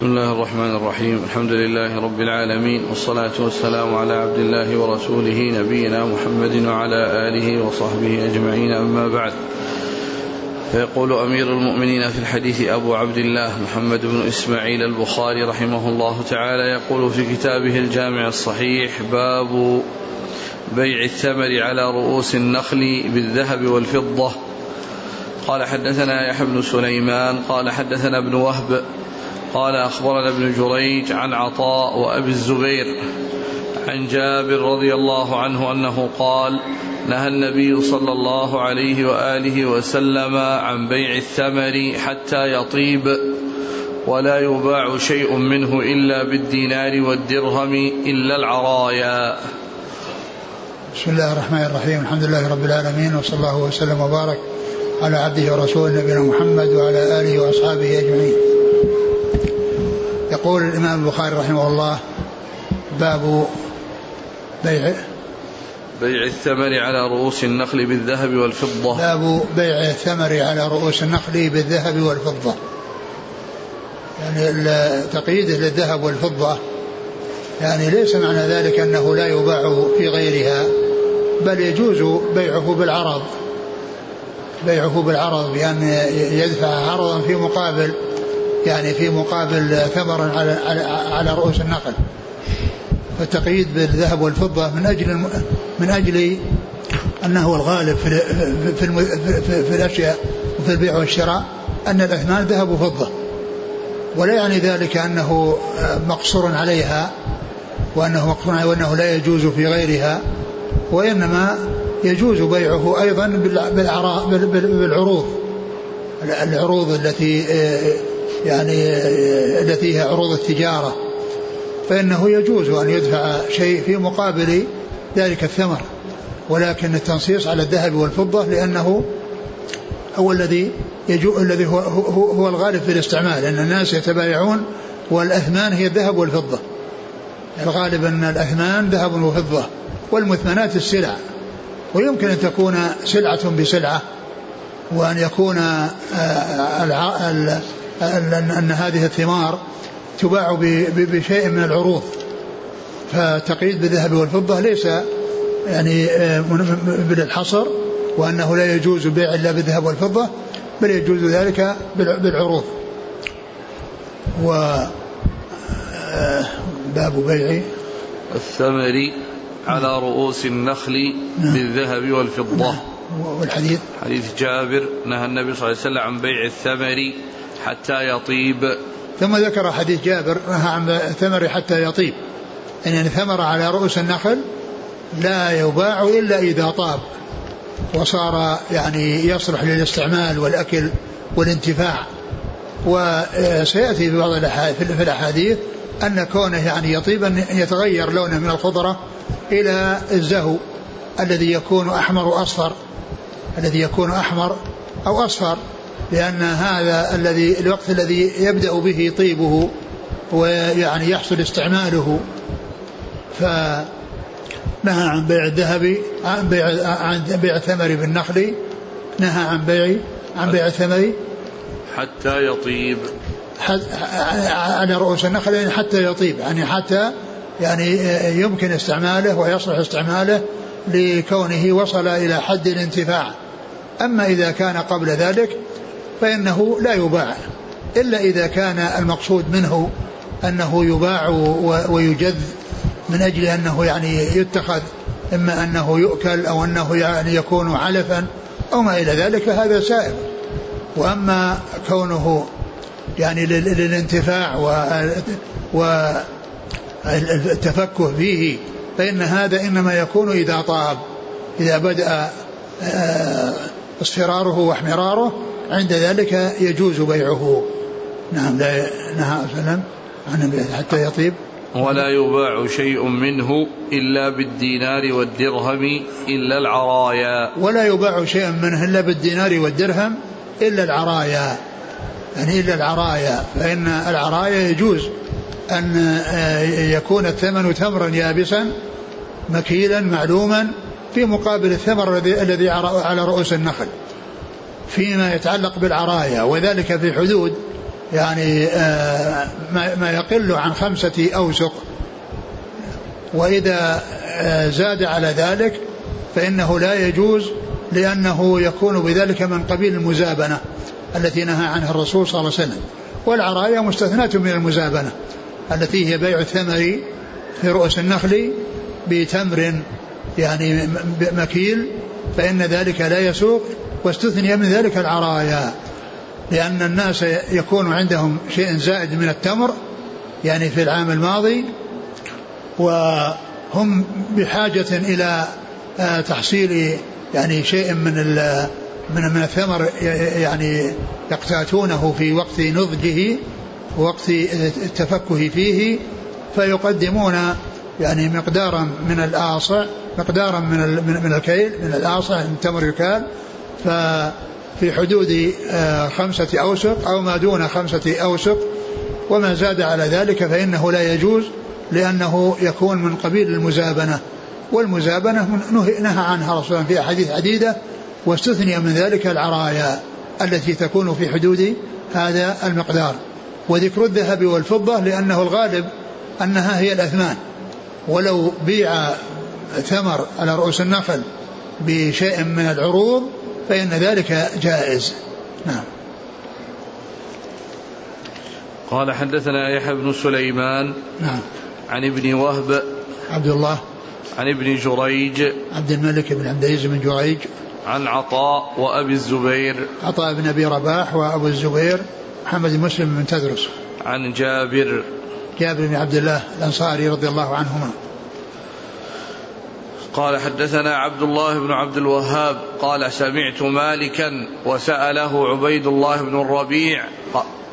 بسم الله الرحمن الرحيم الحمد لله رب العالمين والصلاة والسلام على عبد الله ورسوله نبينا محمد وعلى آله وصحبه أجمعين أما بعد فيقول أمير المؤمنين في الحديث أبو عبد الله محمد بن إسماعيل البخاري رحمه الله تعالى يقول في كتابه الجامع الصحيح باب بيع الثمر على رؤوس النخل بالذهب والفضة قال حدثنا يحيى بن سليمان قال حدثنا ابن وهب قال أخبرنا ابن جريج عن عطاء وأبي الزبير عن جابر رضي الله عنه أنه قال نهى النبي صلى الله عليه وآله وسلم عن بيع الثمر حتى يطيب ولا يباع شيء منه إلا بالدينار والدرهم إلا العرايا. بسم الله الرحمن الرحيم. الحمد لله رب العالمين وصلى الله وسلم وبارك على عبده ورسوله نبينا محمد وعلى آله وأصحابه أجمعين. يقول الإمام البخاري رحمه الله باب بيع بيع الثمر على رؤوس النخل بالذهب والفضة. باب بيع الثمر على رؤوس النخل بالذهب والفضة. يعني تقييده للذهب والفضة يعني ليس معنى ذلك أنه لا يباع في غيرها بل يجوز بيعه بالعرض. بيعه بالعرض بأن يدفع عرضا في مقابل يعني في مقابل ثمر على على, رؤوس النخل فالتقييد بالذهب والفضة من أجل من أجل أنه الغالب في في, في, في الأشياء وفي البيع والشراء أن الأثمان ذهب وفضة. ولا يعني ذلك أنه مقصور عليها وأنه مقصور عليها وأنه لا يجوز في غيرها وإنما يجوز بيعه أيضا بالعروض. العروض التي يعني التي هي عروض التجارة فإنه يجوز أن يدفع شيء في مقابل ذلك الثمر ولكن التنصيص على الذهب والفضة لأنه هو الذي يجو الذي هو, هو, هو الغالب في الاستعمال لأن الناس يتبايعون والأثمان هي الذهب والفضة. الغالب أن الأثمان ذهب وفضة والمثمنات السلع ويمكن أن تكون سلعة بسلعة وأن يكون أن هذه الثمار تباع بشيء من العروض. فالتقييد بالذهب والفضة ليس يعني بالحصر وأنه لا يجوز بيع إلا بالذهب والفضة بل يجوز ذلك بالعروض. و باب بيع. الثمر على رؤوس النخل نعم. بالذهب والفضة. نعم. والحديث؟ حديث جابر نهى النبي صلى الله عليه وسلم عن بيع الثمر حتى يطيب. ثم ذكر حديث جابر نهى عن الثمر حتى يطيب. يعني ثمر على رؤوس النخل لا يباع إلا إذا طاب وصار يعني يصلح للاستعمال والأكل والانتفاع. وسيأتي في بعض في الأحاديث أن كونه يعني يطيب أن يتغير لونه من الخضرة إلى الزهو الذي يكون أحمر وأصفر الذي يكون أحمر أو أصفر. لأن هذا الذي الوقت الذي يبدأ به طيبه ويعني يحصل استعماله. فنهى عن بيع الذهب عن بيع عن بيع الثمر بالنخل نهى عن بيع عن بيع الثمر. حتى يطيب. على رؤوس النخل يعني حتى يطيب يعني حتى يعني يمكن استعماله ويصلح استعماله لكونه وصل إلى حد الانتفاع. أما إذا كان قبل ذلك فإنه لا يباع إلا إذا كان المقصود منه أنه يباع ويجذ من أجل أنه يعني يتخذ إما أنه يؤكل أو أنه يعني يكون علفا أو ما إلى ذلك فهذا سائر وأما كونه يعني للانتفاع والتفكه فيه فإن هذا إنما يكون إذا طاب إذا بدأ آه، اصفراره واحمراره عند ذلك يجوز بيعه. نعم لا نهى وسلم عن حتى يطيب. ولا يباع شيء منه إلا بالدينار والدرهم إلا العرايا. ولا يباع شيء منه إلا بالدينار والدرهم إلا العرايا. يعني إلا العرايا. فإن العرايا يجوز أن آه، يكون الثمن تمرا يابسا مكيلا معلوما في مقابل الثمر الذي على رؤوس النخل. فيما يتعلق بالعرايا وذلك في حدود يعني آه، ما يقل عن خمسة أوسق. وإذا آه، زاد على ذلك فإنه لا يجوز لأنه يكون بذلك من قبيل المزابنة التي نهى عنها الرسول صلى الله عليه وسلم. والعرايا مستثناة من المزابنة التي هي بيع الثمر في رؤوس النخل بتمر يعني مكيل فإن ذلك لا يسوق. واستثني من ذلك العرايا لأن الناس يكون عندهم شيء زائد من التمر يعني في العام الماضي وهم بحاجة إلى آه، تحصيل يعني شيء من من من الثمر يعني يقتاتونه في وقت نضجه ووقت التفكه فيه فيقدمون يعني مقدارا من الآصع مقدارا من من الكيل من الآصع من تمر يكال ففي حدود آه، خمسة أوسق أو ما دون خمسة أوسق وما زاد على ذلك فإنه لا يجوز لأنه يكون من قبيل المزابنة. والمزابنة نهى عنها رسول في أحاديث عديدة واستثني من ذلك العرايا التي تكون في حدود هذا المقدار. وذكر الذهب والفضة لأنه الغالب أنها هي الأثمان. ولو بيع ثمر على رؤوس النخل بشيء من العروض فإن ذلك جائز. نعم. قال حدثنا يحيى بن سليمان نعم. عن ابن وهب عبد الله. عن ابن جريج عبد الملك بن عبد العزيز بن جريج. عن عطاء وأبي الزبير عطاء بن أبي رباح وأبو الزبير. محمد بن مسلم بن تدرس. عن جابر جابر بن عبد الله الأنصاري رضي الله عنهما. قال حدثنا عبد الله بن عبد الوهاب قال سمعت مالكا وسأله عبيد الله بن الربيع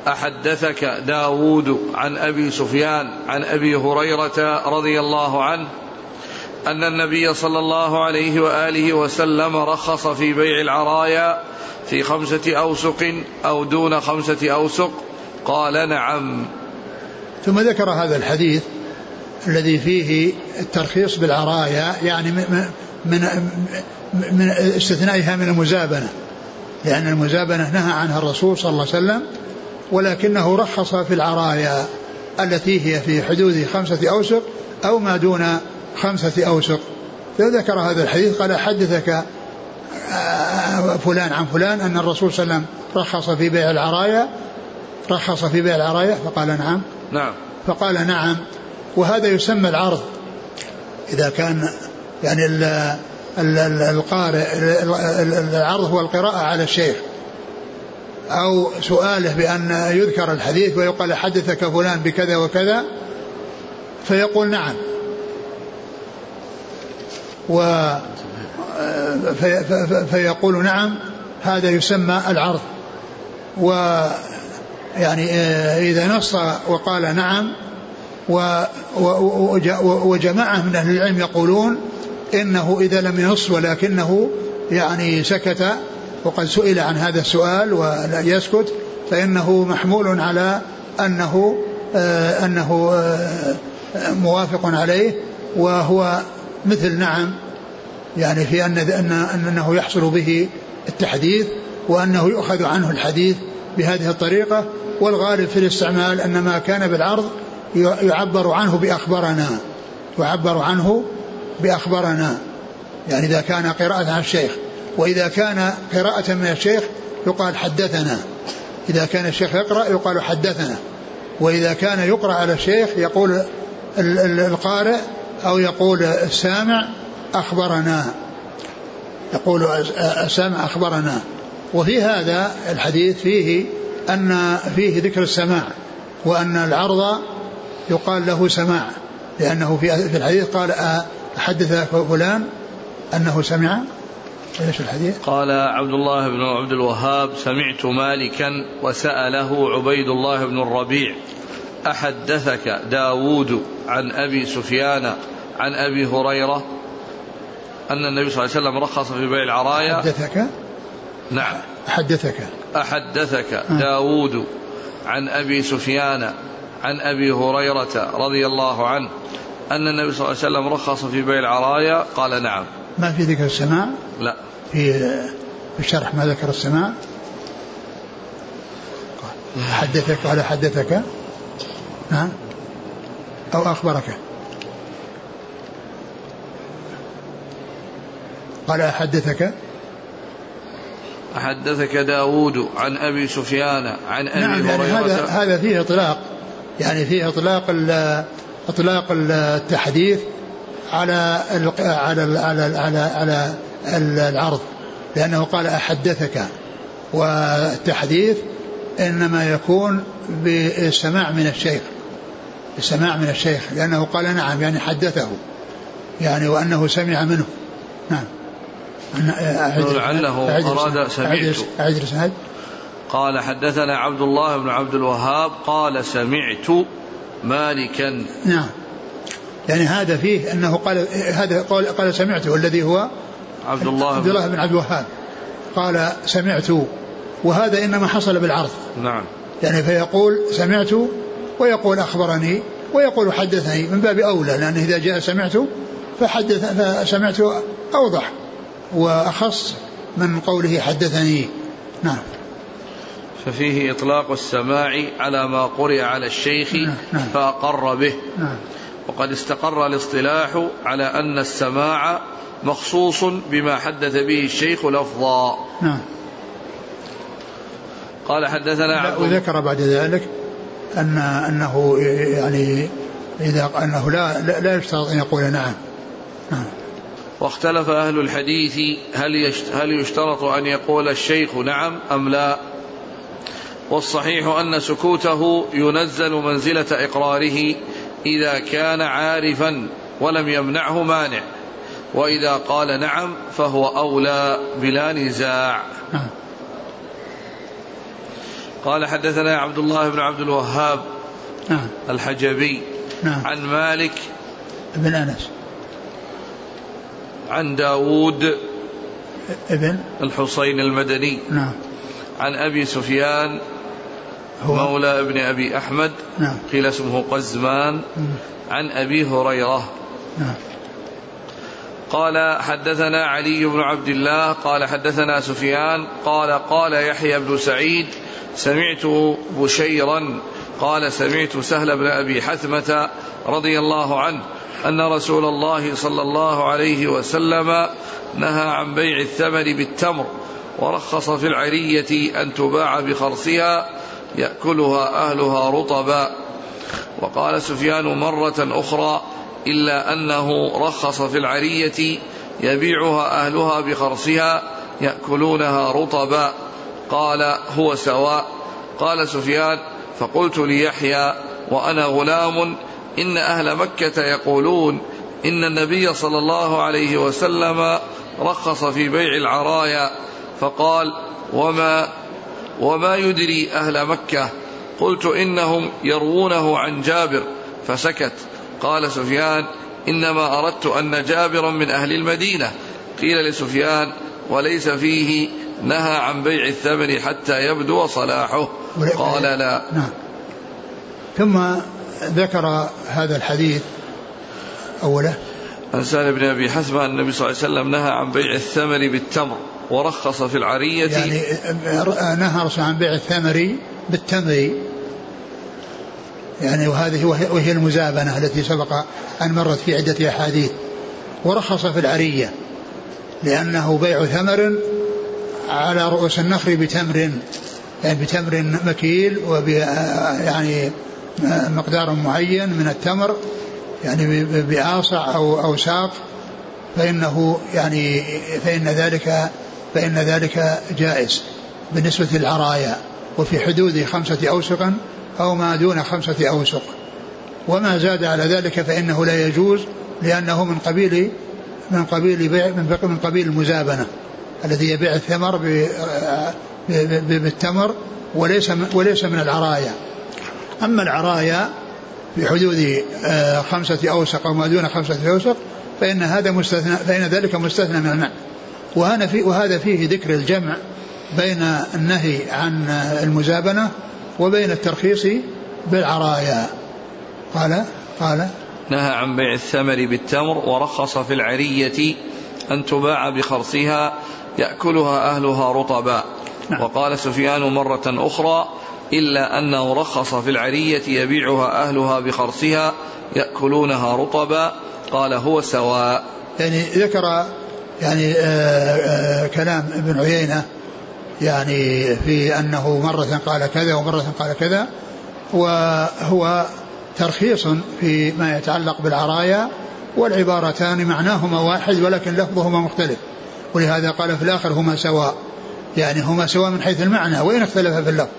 أحدثك داود عن أبي سفيان عن أبي هريرة رضي الله عنه أن النبي صلى الله عليه وآله وسلم رخص في بيع العرايا في خمسة أوسق أو دون خمسة أوسق. قال نعم. ثم ذكر هذا الحديث الذي فيه الترخيص بالعرايا يعني من من من استثنائها من المزابنة. لأن المزابنة نهى عنها الرسول صلى الله عليه وسلم ولكنه رخص في العرايا التي هي في حدود خمسة أوسق أو ما دون خمسة أوسق. فذكر هذا الحديث قال حدثك آه، فلان عن فلان أن الرسول صلى الله عليه وسلم رخص في بيع العرايا رخص في بيع العرايا؟ فقال نعم. نعم. فقال نعم. وهذا يسمى العرض. إذا كان يعني القارئ العرض هو القراءة على الشيخ. أو سؤاله بأن يذكر الحديث ويقال حدثك فلان بكذا وكذا فيقول نعم. و فيقول نعم هذا يسمى العرض. و يعني إذا نص وقال نعم وجماعة من أهل العلم يقولون إنه إذا لم ينص ولكنه يعني سكت وقد سئل عن هذا السؤال ولا يسكت فإنه محمول على أنه آه أنه آه موافق عليه وهو مثل نعم يعني في أن أنه يحصل به التحديث وأنه يؤخذ عنه الحديث بهذه الطريقة والغالب في الاستعمال أن ما كان بالعرض يعبر عنه بأخبرنا. يعبر عنه بأخبرنا. يعني إذا كان قراءة عن الشيخ. وإذا كان قراءة من الشيخ يقال حدثنا. إذا كان الشيخ يقرأ يقال حدثنا. وإذا كان يقرأ على الشيخ يقول القارئ أو يقول السامع أخبرنا. يقول السامع أخبرنا. وفي هذا الحديث فيه أن فيه ذكر السماع وأن العرض يقال له سماع لأنه في الحديث قال أحدث فلان أنه سمع. إيش الحديث؟ قال عبد الله بن عبد الوهاب سمعت مالكا وسأله عبيد الله بن الربيع أحدثك داود عن أبي سفيان عن أبي هريرة؟ أن النبي صلى الله عليه وسلم رخص في بيع العرايا. أحدثك؟ نعم. أحدثك. أحدثك آه. داود عن أبي سفيان عن أبي هريرة رضي الله عنه أن النبي صلى الله عليه وسلم رخص في بيع العرايا قال نعم. ما في ذكر السماع لا. في الشرح ما ذكر السماع حدثك قال حدثك. نعم أو أخبرك. قال حدثك. حدثك داود عن أبي سفيان عن أبي نعم يعني هذا هذا فيه إطلاق. يعني فيه إطلاق إطلاق التحديث على على على على, على العرض لأنه قال أحدثك والتحديث إنما يكون بالسماع من الشيخ السماع من الشيخ لأنه قال نعم يعني حدثه يعني وأنه سمع منه. نعم. لعله أراد سمعت أعد قال حدثنا عبد الله بن عبد الوهاب قال سمعت مالكا. نعم. يعني هذا فيه أنه قال هذا قال, قال سمعته الذي هو عبد الله عبد الله بن عبد الوهاب. قال سمعت وهذا إنما حصل بالعرض. نعم. يعني فيقول سمعت ويقول أخبرني ويقول حدثني من باب أولى لأن إذا جاء سمعت فحدث فسمعت أوضح وأخص من قوله حدثني. نعم. ففيه إطلاق السماع على ما قرئ على الشيخ نعم. نعم. فأقر به نعم. وقد استقر الاصطلاح على أن السماع مخصوص بما حدث به الشيخ لفظا قال حدثنا عبد وذكر بعد ذلك أن أنه يعني إذا أنه لا لا يشترط أن يقول نعم نعم واختلف أهل الحديث هل هل يشترط أن يقول الشيخ نعم أم لا والصحيح أن سكوته ينزل منزلة إقراره إذا كان عارفا ولم يمنعه مانع وإذا قال نعم فهو أولى بلا نزاع نعم. قال حدثنا عبد الله بن عبد الوهاب نعم. الحجبي نعم. عن مالك بن أنس عن داود ابن الحصين المدني نعم عن أبي سفيان هو مولى ابن أبي أحمد نعم. قيل اسمه قزمان عن أبي هريرة. نعم. قال حدثنا علي بن عبد الله قال حدثنا سفيان قال قال يحيى بن سعيد سمعت بشيرا قال سمعت سهل بن أبي حثمة رضي الله عنه أن رسول الله صلى الله عليه وسلم نهى عن بيع الثمر بالتمر ورخص في العرية أن تباع بخرصها يأكلها أهلها رطبا. وقال سفيان مرة أخرى إلا أنه رخص في العرية يبيعها أهلها بخرصها يأكلونها رطبا. قال هو سواء. قال سفيان فقلت ليحيى وأنا غلام إن أهل مكة يقولون إن النبي صلى الله عليه وسلم رخص في بيع العرايا. فقال وما وما يدري أهل مكة. قلت إنهم يروونه عن جابر. فسكت. قال سفيان إنما أردت أن جابرا من أهل المدينة. قيل لسفيان وليس فيه نهى عن بيع الثمن حتى يبدو صلاحه. قال لا. نعم. ثم ذكر هذا الحديث. أوله. عن سهل بن أبي حسبة النبي صلى الله عليه وسلم نهى عن بيع الثمر بالتمر. ورخص في العرية. يعني نهى عن بيع الثمر بالتمر. يعني وهذه وهي المزابنة التي سبق أن مرت في عدة أحاديث. ورخص في العرية لأنه بيع ثمر على رؤوس النخل بتمر يعني بتمر مكيل وب يعني مقدار معين من التمر يعني بآصع أو أو ساق. فإنه يعني فإن ذلك فإن ذلك جائز بالنسبة للعرايا وفي حدود خمسة أوسق أو ما دون خمسة أوسق. وما زاد على ذلك فإنه لا يجوز لأنه من قبيل من قبيل بيع من قبيل المزابنة الذي يبيع الثمر بالتمر وليس وليس من العرايا. أما العرايا في حدود آه، خمسة أوسق أو ما دون خمسة أوسق فإن هذا مستثنى فإن ذلك مستثنى من المعنى. وهذا في وهذا فيه ذكر الجمع بين النهي عن المزابنة وبين الترخيص بالعرايا. قال قال نهى عن بيع الثمر بالتمر ورخص في العرية أن تباع بخرصها يأكلها أهلها رطبا. نعم. وقال سفيان مرة أخرى إلا أنه رخص في العرية يبيعها أهلها بخرصها يأكلونها رطبا. قال هو سواء. يعني ذكر يعني آه، آه، كلام ابن عيينة يعني في أنه مرة قال كذا ومرة قال كذا وهو ترخيص فيما يتعلق بالعرايا والعبارتان معناهما واحد ولكن لفظهما مختلف. ولهذا قال في الآخر هما سواء. يعني هما سواء من حيث المعنى وإن اختلف في اللفظ؟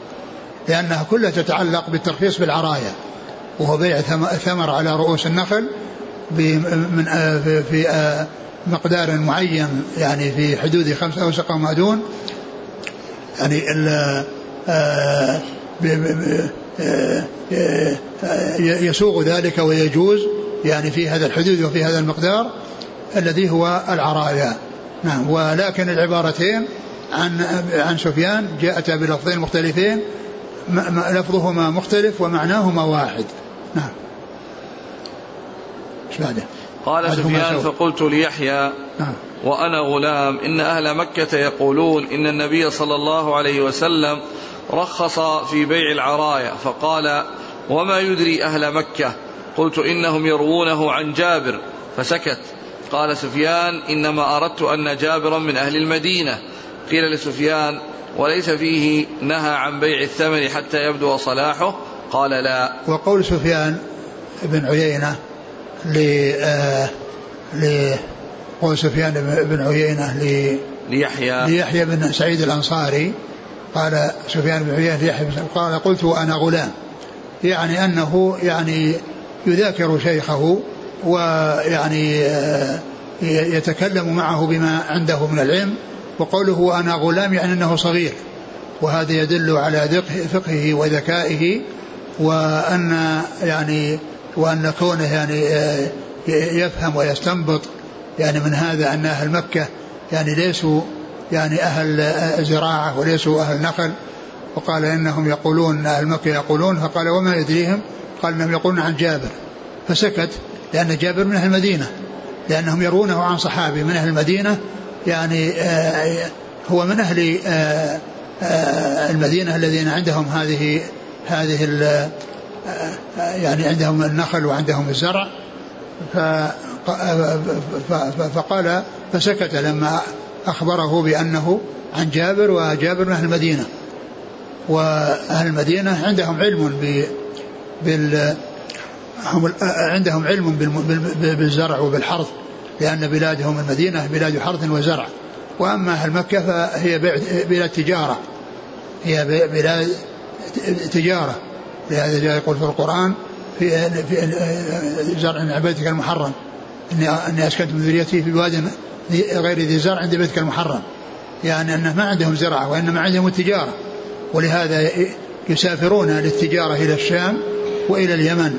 لأنها كلها تتعلق بالترخيص بالعرايا وهو بيع ثمر على رؤوس النخل من في مقدار معين يعني في حدود خمسة أوسق وما دون. يعني يسوغ ذلك ويجوز يعني في هذا الحدود وفي هذا المقدار الذي هو العرايا. نعم. ولكن العبارتين عن عن سفيان جاءتا بلفظين مختلفين لفظهما مختلف ومعناهما واحد. نعم. إيش بعده؟ قال سفيان فقلت ليحيى نعم. وأنا غلام إن أهل مكة يقولون إن النبي صلى الله عليه وسلم رخص في بيع العرايا فقال وما يدري أهل مكة؟ قلت إنهم يروونه عن جابر فسكت. قال سفيان إنما أردت أن جابرا من أهل المدينة. قيل لسفيان وليس فيه نهى عن بيع الثمن حتى يبدو صلاحه؟ قال لا. وقول سفيان بن عيينة ل آه قول سفيان بن عيينة ليحيى. ليحيى بن سعيد الأنصاري. قال سفيان بن عيينة ليحيى بن قال قلت وأنا غلام. يعني أنه يعني يذاكر شيخه ويعني آه، يتكلم معه بما عنده من العلم. وقوله أنا غلام يعني أنه صغير. وهذا يدل على فقهه وذكائه. وأن يعني وأن كونه يعني آه، يفهم ويستنبط يعني من هذا أن أهل مكة يعني ليسوا يعني أهل زراعة وليسوا أهل نخل. وقال إنهم يقولون أهل مكة يقولون فقال وما يدريهم؟ قال إنهم يقولون عن جابر. فسكت لأن جابر من أهل المدينة لأنهم يرونه عن صحابي من أهل المدينة. يعني آه هو من أهل آه المدينة الذين عندهم هذه هذه يعني عندهم النخل وعندهم الزرع فقال فسكت لما أخبره بأنه عن جابر وجابر من أهل المدينة. وأهل المدينة عندهم علم بال هم عندهم علم بالزرع وبالحرث لأن بلادهم المدينة بلاد حرث وزرع. وأما أهل مكة فهي بلاد تجارة. هي بلاد تجارة. لهذا جاء يقول في القرآن في في زرع بيتك المحرم. اني إني اسكنت من ذريتي في واد غير ذي زرع عند بيتك المحرم. يعني انه ما عندهم زراعه وإنما عندهم التجارة. ولهذا يسافرون للتجارة إلى الشام وإلى اليمن.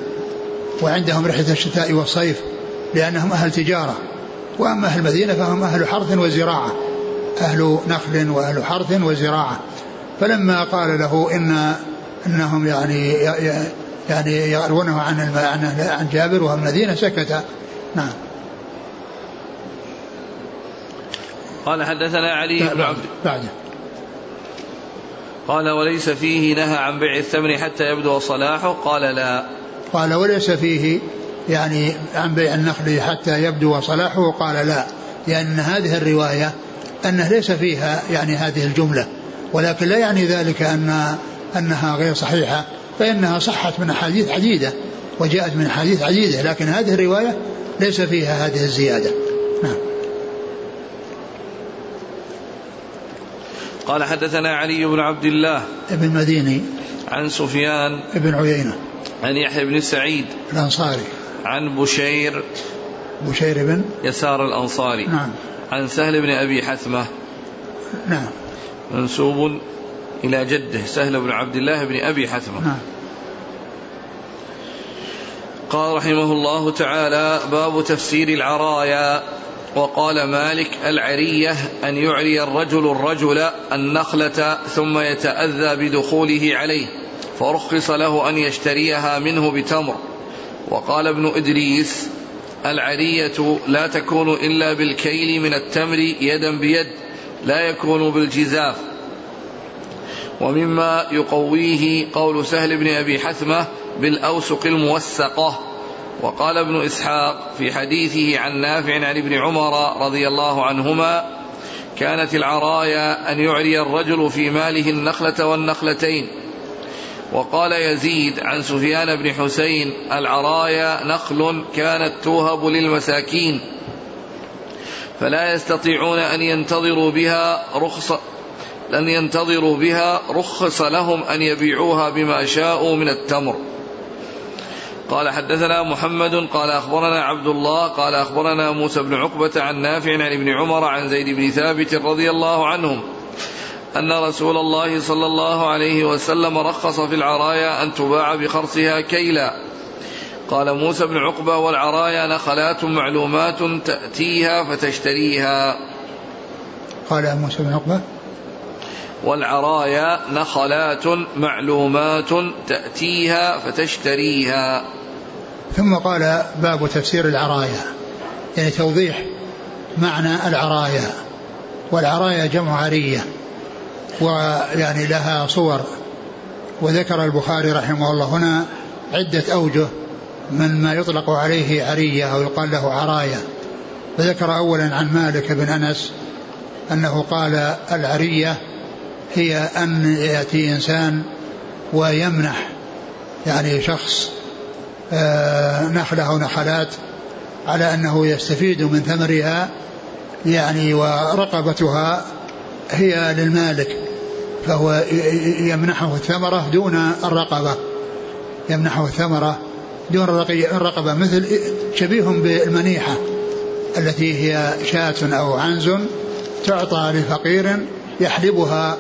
وعندهم رحلة الشتاء والصيف لأنهم أهل تجارة. وأما أهل المدينة فهم أهل حرث وزراعة. أهل نخل وأهل حرث وزراعة. فلما قال له إن أنهم يعني يعني يروونه عن عن جابر وهو المدينة سكت نعم. قال حدثنا علي بن عبد بعده قال وليس فيه نهى عن بيع الثمن حتى يبدو صلاحه؟ قال لا. قال وليس فيه يعني عن بيع النخل حتى يبدو صلاحه؟ قال لا. لأن هذه الرواية أنه ليس فيها يعني هذه الجملة. ولكن لا يعني ذلك أن أنها غير صحيحة فإنها صحت من أحاديث عديدة وجاءت من أحاديث عديدة لكن هذه الرواية ليس فيها هذه الزيادة. نعم. قال حدثنا علي بن عبد الله ابن مديني عن سفيان ابن عيينة عن يحيى بن سعيد الأنصاري عن بشير بشير بن يسار الأنصاري نعم. عن سهل بن أبي حثمة نعم. منسوب إلى جده سهل بن عبد الله بن أبي حثمة. نعم. قال رحمه الله تعالى باب تفسير العرايا. وقال مالك العرية أن يعري الرجل الرجل النخلة ثم يتأذى بدخوله عليه فرخص له أن يشتريها منه بتمر. وقال ابن إدريس العرية لا تكون إلا بالكيل من التمر يدا بيد لا يكون بالجزاف. ومما يقويه قول سهل بن أبي حثمة بالأوسق الموسقة وقال ابن إسحاق في حديثه عن نافع عن ابن عمر رضي الله عنهما كانت العرايا أن يعري الرجل في ماله النخلة والنخلتين. وقال يزيد عن سفيان بن حسين العرايا نخل كانت توهب للمساكين فلا يستطيعون أن ينتظروا بها رخص لن ينتظروا بها رخص لهم أن يبيعوها بما شاءوا من التمر. قال حدثنا محمد قال أخبرنا عبد الله قال أخبرنا موسى بن عقبة عن نافع عن ابن عمر عن زيد بن ثابت رضي الله عنهم أن رسول الله صلى الله عليه وسلم رخص في العرايا أن تباع بخرصها كيلا. قال موسى بن عقبة والعرايا نخلات معلومات تأتيها فتشتريها. قال موسى بن عقبة والعرايا نخلات معلومات تأتيها فتشتريها. ثم قال باب تفسير العرايا يعني توضيح معنى العرايا. والعرايا جمع عرية ويعني لها صور. وذكر البخاري رحمه الله هنا عدة أوجه من ما يطلق عليه عرية أو يقال له عرايا. فذكر أولا عن مالك بن أنس أنه قال العرية هي أن يأتي إنسان ويمنح يعني شخص آه، نخلة أو نخلات على أنه يستفيد من ثمرها يعني ورقبتها هي للمالك فهو يمنحه الثمرة دون الرقبة يمنحه الثمرة دون الرقبة مثل شبيه بالمنيحة التي هي شاة أو عنز تعطى لفقير يحلبها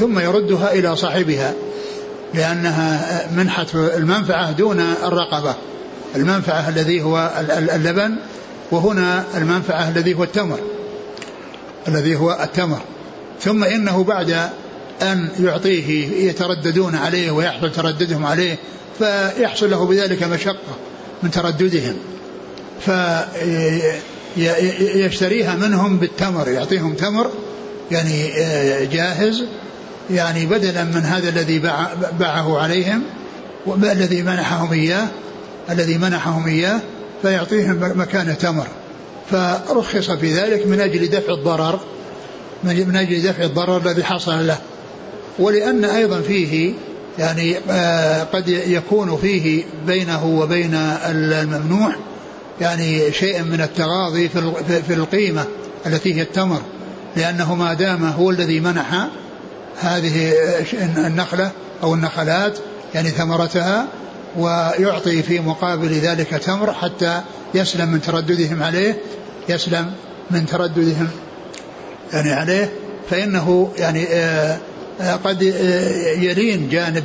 ثم يردها إلى صاحبها لأنها منحة المنفعة دون الرقبة. المنفعة الذي هو اللبن وهنا المنفعة الذي هو التمر. الذي هو التمر. ثم إنه بعد أن يعطيه يترددون عليه ويحصل ترددهم عليه فيحصل له بذلك مشقة من ترددهم. فيشتريها منهم بالتمر يعطيهم تمر يعني آه، جاهز. يعني بدلا من هذا الذي باعه عليهم الذي منحهم إياه الذي منحهم إياه فيعطيهم مكان تمر. فرخص في ذلك من أجل دفع الضرر من أجل دفع الضرر الذي حصل له. ولأن أيضا فيه يعني آه، قد يكون فيه بينه وبين الممنوع يعني شيء من التغاضي في القيمة التي هي التمر. لأنه ما دام هو الذي منح هذه النخلة أو النخلات يعني ثمرتها ويعطي في مقابل ذلك تمر حتى يسلم من ترددهم عليه يسلم من ترددهم يعني عليه. فإنه يعني آه، آه، قد آه، يلين جانب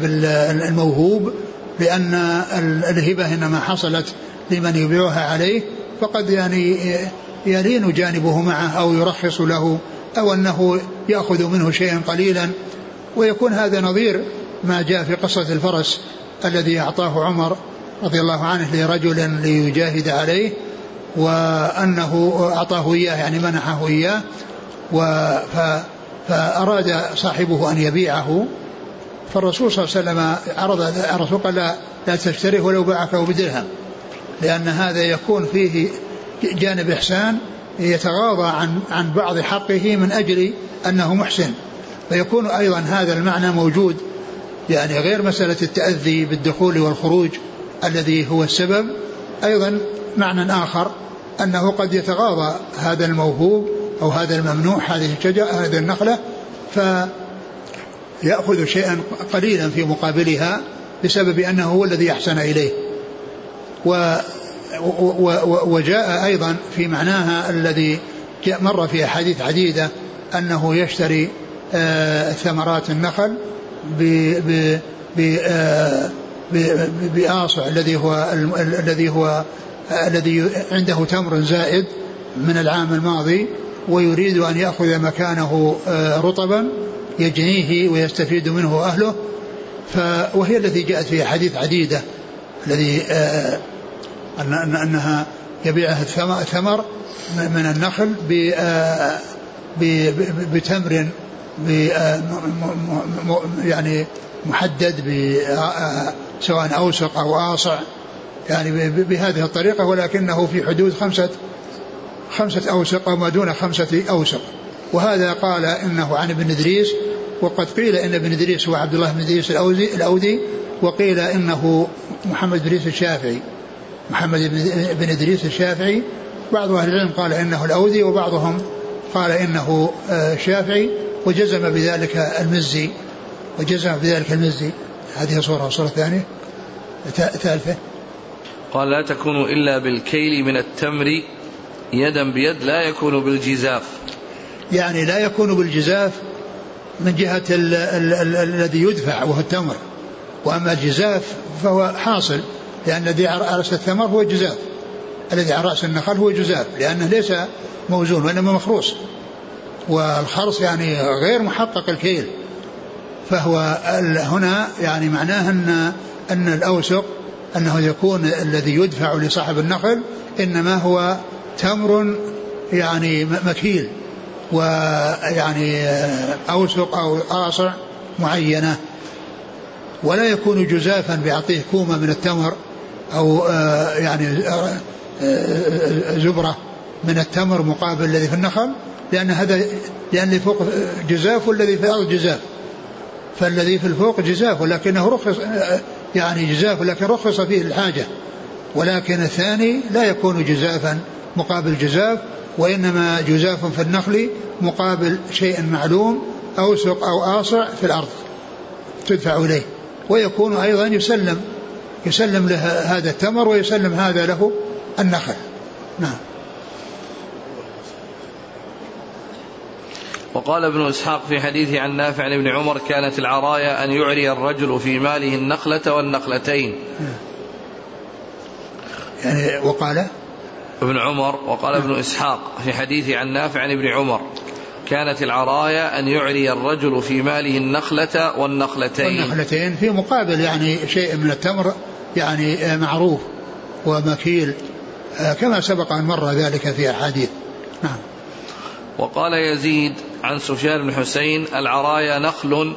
الموهوب لأن الهبة إنما حصلت لمن يبيعها عليه فقد يعني يلين جانبه معه أو يرخص له أو أنه يأخذ منه شيئا قليلا ويكون هذا نظير ما جاء في قصة الفرس الذي أعطاه عمر رضي الله عنه لرجل ليجاهد عليه وأنه أعطاه إياه يعني منحه إياه فأراد صاحبه أن يبيعه. فالرسول صلى الله عليه وسلم عرض الرسول قال لا, لا تشتريه ولو باعك بدرهم لأن هذا يكون فيه جانب إحسان يتغاضى عن عن بعض حقه من أجل أنه محسن. فيكون أيضا هذا المعنى موجود يعني غير مسألة التأذي بالدخول والخروج الذي هو السبب أيضا معنى آخر أنه قد يتغاضى هذا الموهوب أو هذا الممنوع هذه الشجرة هذه النخلة فيأخذ شيئا قليلا في مقابلها بسبب أنه هو الذي أحسن إليه. و وجاء أيضا في معناها الذي مر في أحاديث عديدة أنه يشتري آه، ثمرات النخل آه، بآصع الذي هو الذي هو الذي عنده تمر زائد من العام الماضي ويريد أن يأخذ مكانه آه، رطبا يجنيه ويستفيد منه أهله. وهي التي جاءت في أحاديث عديدة الذي أن أنها يبيعها الثمر من النخل بتمر آه، يعني محدد آه، سواء أوسق أو آصع يعني بهذه الطريقة ولكنه في حدود خمسة خمسة أوسق أو ما دون خمسة أوسق. وهذا قال إنه عن ابن إدريس وقد قيل إن ابن إدريس هو عبد الله بن إدريس الأودي, وقيل إنه محمد إدريس الشافعي. محمد بن إدريس الشافعي بعض أهل العلم قال إنه الأودي وبعضهم قال إنه آه، وجزم بذلك المزي وجزم بذلك المزي. هذه صورة الصورة الثانية ثالثة. قال لا تكون إلا بالكيل من التمر يدا بيد لا يكون بالجزاف. يعني لا يكون بالجزاف من جهة الذي يدفع وهو التمر. وأما الجزاف فهو حاصل. لأن الذي على رأس الثمر هو الجزاف الذي على رأس النخل هو جزاف لأنه ليس موزون وإنما مخروص والخرص يعني غير محقق الكيل. فهو هنا يعني معناه أن أن الأوسق أنه يكون الذي يدفع لصاحب النخل إنما هو تمر يعني مكيل. ويعني أوسق أو آصع معينة. ولا يكون جزافا بيعطيه كومة من التمر. أو آه، يعني آه، آه، زبرة من التمر مقابل الذي في النخل لأن هذا لأن اللي فوق جزاف والذي في الأرض جزاف. فالذي في الفوق جزاف ولكنه رخص يعني جزاف ولكن رخص فيه الحاجة. ولكن الثاني لا يكون جزافا مقابل جزاف وإنما جزاف في النخل مقابل شيء معلوم أوسق أو آصع في الأرض تدفع إليه. ويكون أيضا يسلم. يسلم له هذا التمر ويسلم هذا له النخل نعم وقال ابن إسحاق في حديثه عن نافع عن ابن عمر كانت العرايا أن يعري الرجل في ماله النخلة والنخلتين. يعني وقال ابن عمر وقال ابن إسحاق في حديثه عن نافع عن ابن عمر كانت العرايا أن يعري الرجل في ماله النخلة والنخلتين. والنخلتين في مقابل يعني شيء من التمر يعني معروف ومكيل كما سبق أن مر ذلك في أحاديث. نعم. وقال يزيد عن سفيان بن حسين العرايا نخل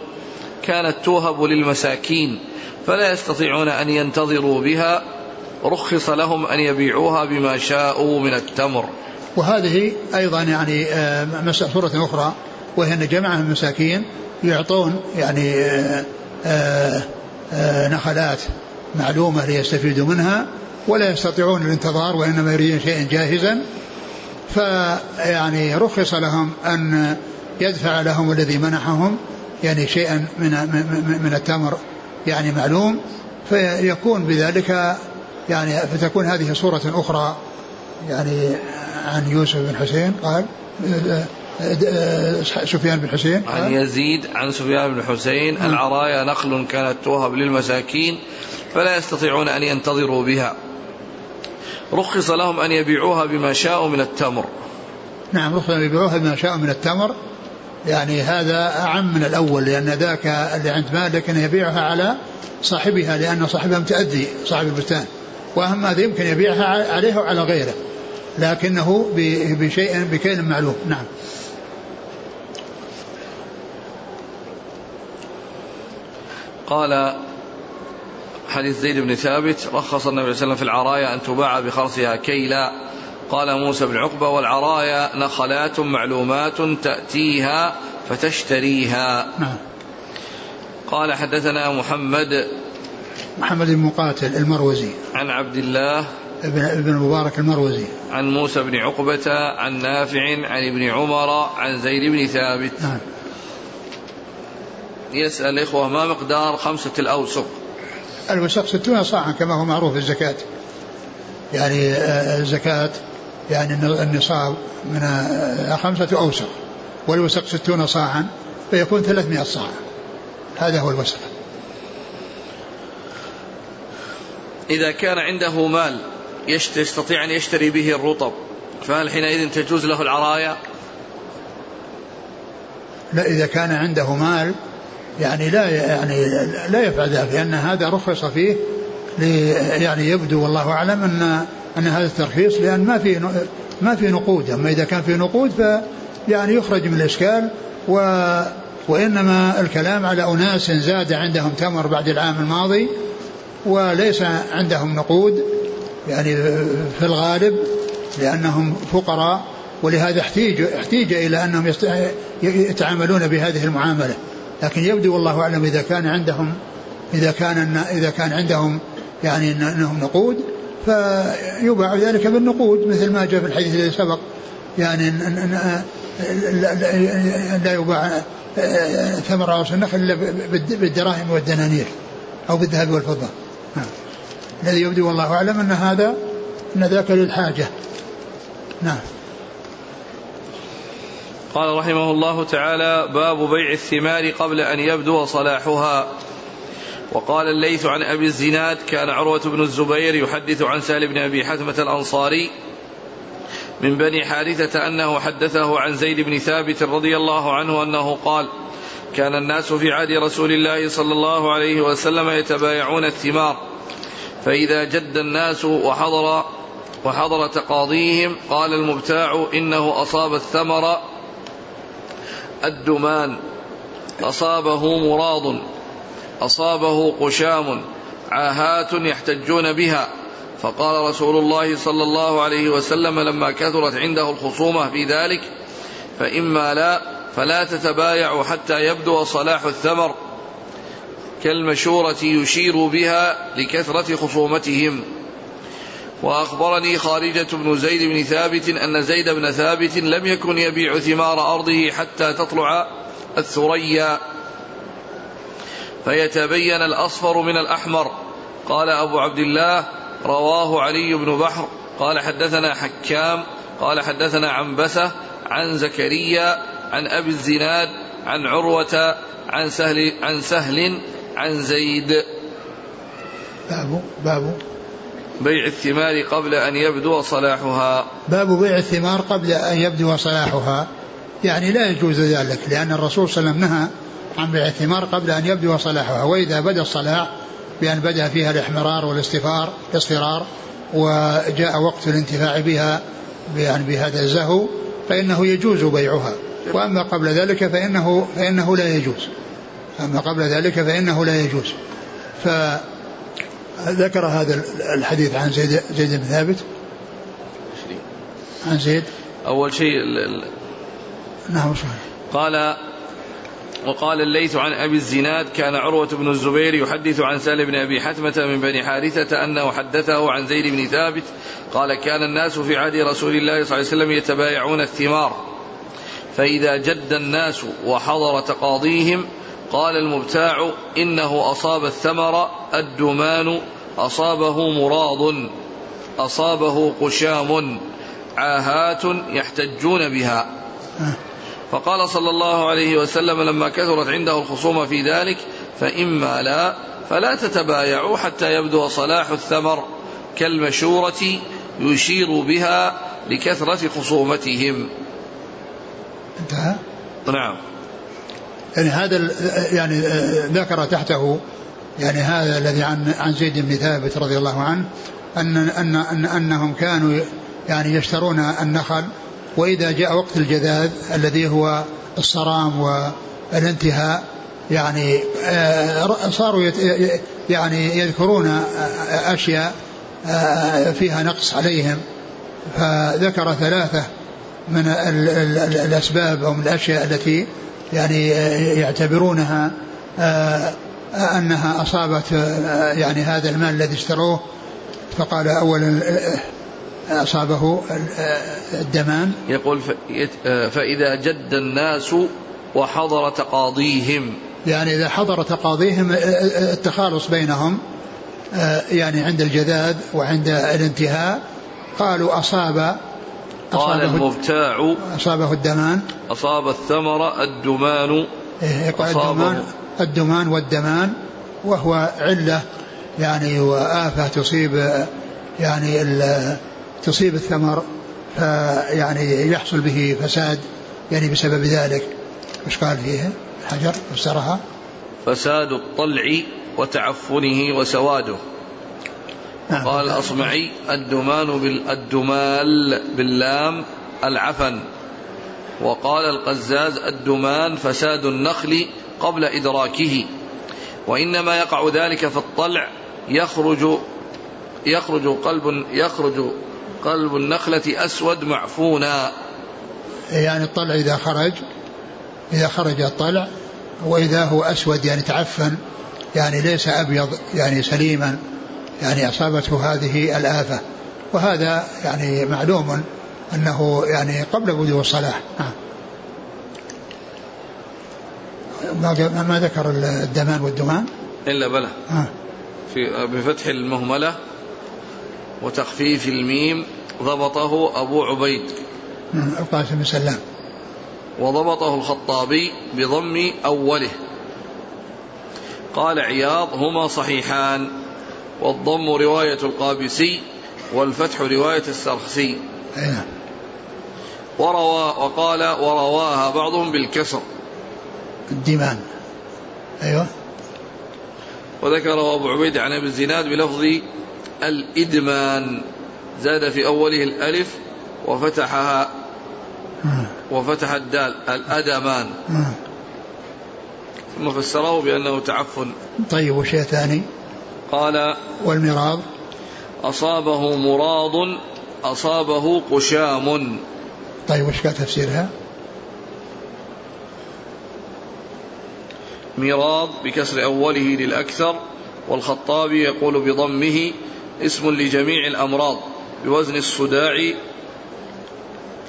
كانت توهب للمساكين فلا يستطيعون أن ينتظروا بها رخص لهم أن يبيعوها بما شاءوا من التمر. وهذه أيضا يعني آه، صوره أخرى وهي أن جماعة من المساكين يعطون يعني آه، آه، نخلات معلومة ليستفيدوا منها ولا يستطيعون الانتظار وإنما يريدون شيئا جاهزا. فيعني رخص لهم أن يدفع لهم الذي منحهم يعني شيئا من من التمر يعني معلوم. فيكون بذلك يعني فتكون هذه صورة أخرى يعني عن يوسف بن حسين قال سفيان بن حسين. عن يزيد عن سفيان بن حسين. نعم. العرايا نخل كانت توهب للمساكين فلا يستطيعون أن ينتظروا بها. رخص لهم أن يبيعوها بما شاءوا من التمر. نعم رخص أن يبيعوها بما شاءوا من التمر. يعني هذا أعم من الأول لأن ذاك اللي عند مالك أن يبيعها على صاحبها لأن صاحبها متأدي صاحب البستان. وأهم هذا يمكن يبيعها عليه وعلى غيره لكنه بشيء بكيل معلوم. نعم. قال حديث زيد بن ثابت رخص النبي صلى الله عليه وسلم في العرايا أن تباع بخرصها كيلا. قال موسى بن عقبة والعرايا نخلات معلومات تأتيها فتشتريها. نعم. قال حدثنا محمد محمد بن مقاتل المروزي. عن عبد الله ابن ابن المبارك المروزي. عن موسى بن عقبة عن نافع عن ابن عمر عن زيد بن ثابت. نعم. يسأل الإخوة ما مقدار خمسة الأوسق الوسق ستون صاعا كما هو معروف في الزكاة. يعني آه، الزكاة يعني النصاب من آه، خمسة أوسق والوسق ستون صاعا فيكون ثلاثمائة صاع. هذا هو الوسق. إذا كان عنده مال يستطيع أن يشتري به الرطب فهل حينئذ تجوز له العرايا؟ لا إذا كان عنده مال يعني لا يعني لا يفعل ذلك لأن هذا رخص فيه يعني يبدو والله أعلم أن أن هذا الترخيص لأن ما في ما في نقود أما إذا كان في نقود ف يعني يخرج من الإشكال و وإنما الكلام على أناس زاد عندهم تمر بعد العام الماضي وليس عندهم نقود يعني في الغالب لأنهم فقراء ولهذا احتيج احتيج إلى أنهم يتعاملون بهذه المعاملة. لكن يبدو والله أعلم إذا كان عندهم إذا كان إذا كان عندهم يعني أنهم نقود فيباع ذلك بالنقود مثل ما جاء في الحديث الذي سبق. يعني لا يباع ثمر راس النخل إلا بالدراهم والدنانير أو بالذهب والفضة. نعم. الذي يبدو والله أعلم أن هذا أن ذاك للحاجة. نعم. قال رحمه الله تعالى باب بيع الثمار قبل أن يبدو صلاحها. وقال الليث عن أبي الزناد كان عروة بن الزبير يحدث عن سهل بن أبي حثمه الأنصاري من بني حارثة أنه حدثه عن زيد بن ثابت رضي الله عنه أنه قال كان الناس في عهد رسول الله صلى الله عليه وسلم يتبايعون الثمار فإذا جد الناس وحضر وحضر تقاضيهم قال المبتاع إنه أصاب الثمر الدمان أصابه مراض أصابه قشام عاهات يحتجون بها. فقال رسول الله صلى الله عليه وسلم لما كثرت عنده الخصومة في ذلك فإما لا فلا تتبايعوا حتى يبدو صلاح الثمر كالمشورة يشير بها لكثرة خصومتهم. وأخبرني خارجة بن زيد بن ثابت أن زيد بن ثابت لم يكن يبيع ثمار أرضه حتى تطلع الثريا. فيتبين الأصفر من الأحمر. قال أبو عبد الله رواه علي بن بحر. قال حدثنا حكام. قال حدثنا عنبسة عن زكريا عن أبي الزناد عن عروة عن سهل عن سهل عن زيد. باب باب بيع الثمار قبل أن يبدو صلاحها. باب بيع الثمار قبل أن يبدو صلاحها. يعني لا يجوز ذلك لأن الرسول صلى الله عليه وسلم نهى عن بيع الثمار قبل أن يبدو صلاحها. وإذا بدأ الصلاح بأن بدأ فيها الاحمرار والاصفرار الاصفرار وجاء وقت الانتفاع بها يعني بهذا الزهو فإنه يجوز بيعها. وأما قبل ذلك فإنه فإنه لا يجوز. أما قبل ذلك فإنه لا يجوز. فذكر هذا الحديث عن زيد زيد بن ثابت؟ عن زيد؟ أول شيء نعم قال وقال الليث عن أبي الزناد كان عروة بن الزبير يحدث عن سهل بن أبي حتمة من بني حارثة أنه حدثه عن زيد بن ثابت. قال كان الناس في عهد رسول الله صلى الله عليه وسلم يتبايعون الثمار. فإذا جد الناس وحضر تقاضيهم قال المبتاع إنه أصاب الثمر الدمان أصابه مراض أصابه قشام عاهات يحتجون بها. فقال صلى الله عليه وسلم لما كثرت عنده الخصومة في ذلك فإما لا فلا تتبايعوا حتى يبدو صلاح الثمر كالمشورة يشير بها لكثرة خصومتهم. انتهى؟ نعم. يعني هذا يعني ذكر تحته يعني هذا الذي عن عن زيد بن ثابت رضي الله عنه أن أن, أن أنهم كانوا يعني يشترون النخل وإذا جاء وقت الجذاذ الذي هو الصرام والانتهاء يعني آه، صاروا يعني يذكرون أشياء آه، فيها نقص عليهم. فذكر ثلاثة من الأسباب أو من الأشياء التي يعني يعتبرونها آه، أنها أصابت يعني هذا المال الذي اشتروه فقال أولا أصابه الدمان. يقول فإذا جد الناس وحضر تقاضيهم. يعني إذا حضر تقاضيهم التخالص بينهم يعني عند الجذاذ وعند الانتهاء. قالوا أصاب قال المبتاع أصابه الدمان. أصاب الثمر الدمان إيه الدمان الدمان والدمان وهو علة يعني وآفة تصيب يعني تصيب الثمر فيعني يحصل به فساد يعني بسبب ذلك. إيش قال فيه حجر فسرها؟ فساد الطلع وتعفنه وسواده. نعم. قال الأصمعي الدمان بالدمال باللام العفن. وقال القزاز الدمان فساد النخل قبل إدراكه وإنما يقع ذلك في الطلع يخرج يخرج قلب يخرج قلب النخلة أسود معفونا. يعني الطلع إذا خرج إذا خرج الطلع وإذا هو أسود يعني تعفن يعني ليس أبيض يعني سليما يعني أصابته هذه الآفة. وهذا يعني معلوم أنه يعني قبل بدو الصلاة. نعم. ما ما ذكر الدمان والدمان إلا بلى. آه. في بفتح المهملة وتخفيف الميم ضبطه أبو عبيد. القاسم بن سلام. وضبطه الخطابي بضم أوله. قال عياض هما صحيحان. والضم رواية القابسي والفتح رواية السرخسي. أيه. وروى وقال ورواها بعضهم بالكسر. الدمان أيوه. وذكر أبو عبيد عن أبي الزناد بلفظ الإدمان. زاد في أوله الألف وفتحها وفتح الدال الأدمان. ثم فسره بأنه تعفن. طيب وشيء ثاني؟ قال والمراض أصابه مراض أصابه قشام. طيب وش كان تفسيرها؟ ميراض بكسر أوله للأكثر والخطابي يقول بضمه اسم لجميع الأمراض بوزن الصداع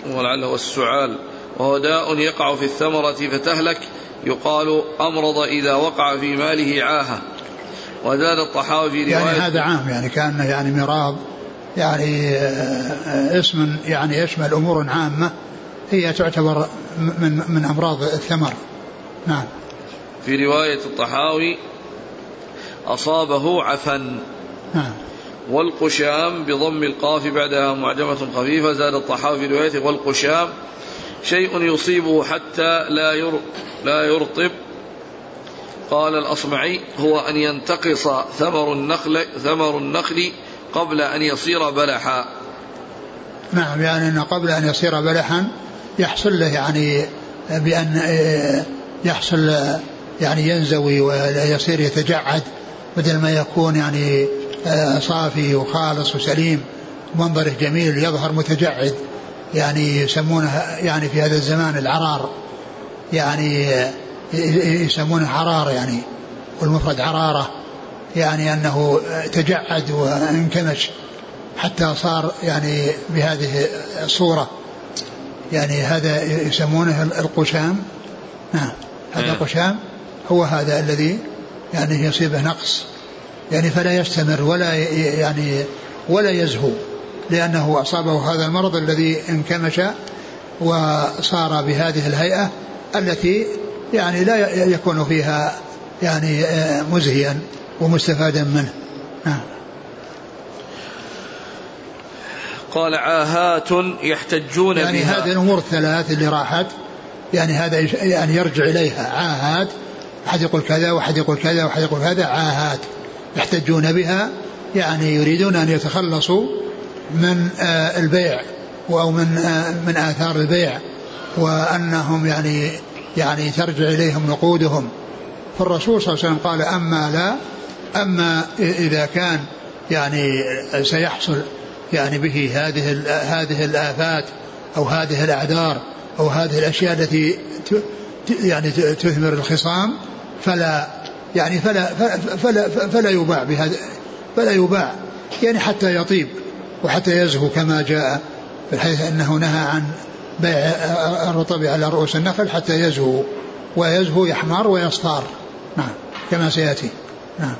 ولعله السعال. وهو داء يقع في الثمرة فتهلك يقال أمرض إذا وقع في ماله عاهة. وزاد الطحاوي في يعني هذا عام يعني كان يعني مراض يعني آه، اسم يعني يشمل أمور عامة هي تعتبر من من أمراض الثمر. نعم. في رواية الطحاوي أصابه عفن نعم. والقشام بضم القاف بعدها معجمة خفيفة. زاد الطحاوي في روايته والقشام شيء يصيبه حتى لا لا يرطب. قال الأصمعي هو أن ينتقص ثمر النخل ثمر النخل قبل أن يصير بلحا. نعم يعني أنه قبل أن يصير بلحا يحصل له يعني بأن يحصل يعني ينزوي ويصير يتجعد بدل ما يكون يعني آه، صافي وخالص وسليم. منظره جميل يظهر متجعد. يعني يسمونه يعني في هذا الزمان العرار. يعني يسمونه عرار يعني والمفرد عرارة. يعني أنه تجعد وانكمش حتى صار يعني بهذه الصورة. يعني هذا يسمونه القشام. نعم هذا القشام هو هذا الذي يعني يصيبه نقص. يعني فلا يستمر ولا يعني ولا يزهو لأنه أصابه هذا المرض الذي انكمش وصار بهذه الهيئة التي يعني لا يكون فيها يعني آه، مزهيا ومستفادا منه. نعم قال عاهات يحتجون يعني بها. هذه الأمور الثلاث اللي راحت يعني هذا يعني يرجع إليها. عاهات أحد يقول كذا وأحد يقول كذا وأحد يقول كذا عاهات يحتجون بها يعني يريدون أن يتخلصوا من آه، البيع أو من آه، من آثار البيع وأنهم يعني يعني ترجع إليهم نقودهم. فالرسول صلى الله عليه وسلم قال أما لا أما إذا كان يعني سيحصل يعني به هذه هذه الآفات أو هذه الأعذار أو هذه الأشياء التي يعني تثمر الخصام فلا يعني فلا فلا فلا يباع بهذا فلا يباع يعني حتى يطيب وحتى يزهو كما جاء بحيث أنه نهى عن بيع الرطب على رؤوس النخل حتى يزهو ويزهو يحمر ويصفار نعم كما سيأتي. نعم.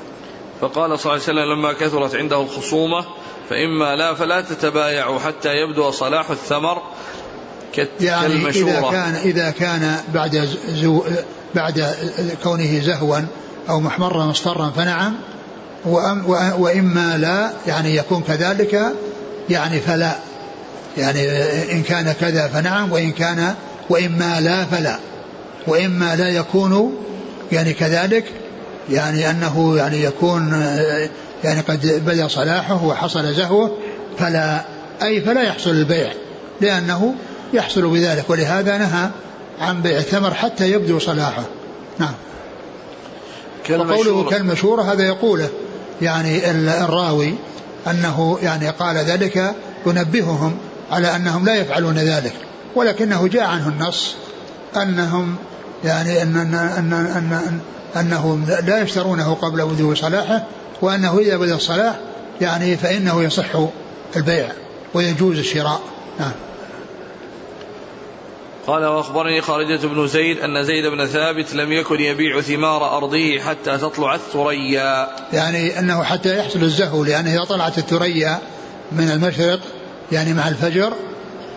فقال صلى الله عليه وسلم لما كثرت عنده الخصومة فإما لا فلا تتبايعوا حتى يبدو صلاح الثمر يعني إذا كان إذا كان بعد زو بعد كونه زهوا أو محمرا مصفرا فنعم. وإما لا يعني يكون كذلك يعني فلا. يعني إن كان كذا فنعم وإن كان وإما لا فلا. وإما لا يكون يعني كذلك يعني أنه يعني يكون يعني قد بدا صلاحه وحصل زهوه فلا أي فلا يحصل البيع لأنه يحصل بذلك ولهذا نهى عن بيع الثمر حتى يبدو صلاحه. نعم. وقوله كالمشورة هذا يقوله. يعني الراوي أنه يعني قال ذلك ينبههم على أنهم لا يفعلون ذلك. ولكنه جاء عنه النص أنهم يعني أن أن أن, أن أنهم لا يشترونه قبل بدو صلاحه وأنه إذا بدأ الصلاح يعني فإنه يصح البيع ويجوز الشراء. نعم. قال وأخبرني خارجة بن زيد أن زيد بن ثابت لم يكن يبيع ثمار ارضه حتى تطلع الثريا. يعني أنه حتى يحصل الزهو لأنه إذا طلعت الثريا من المشرق يعني مع الفجر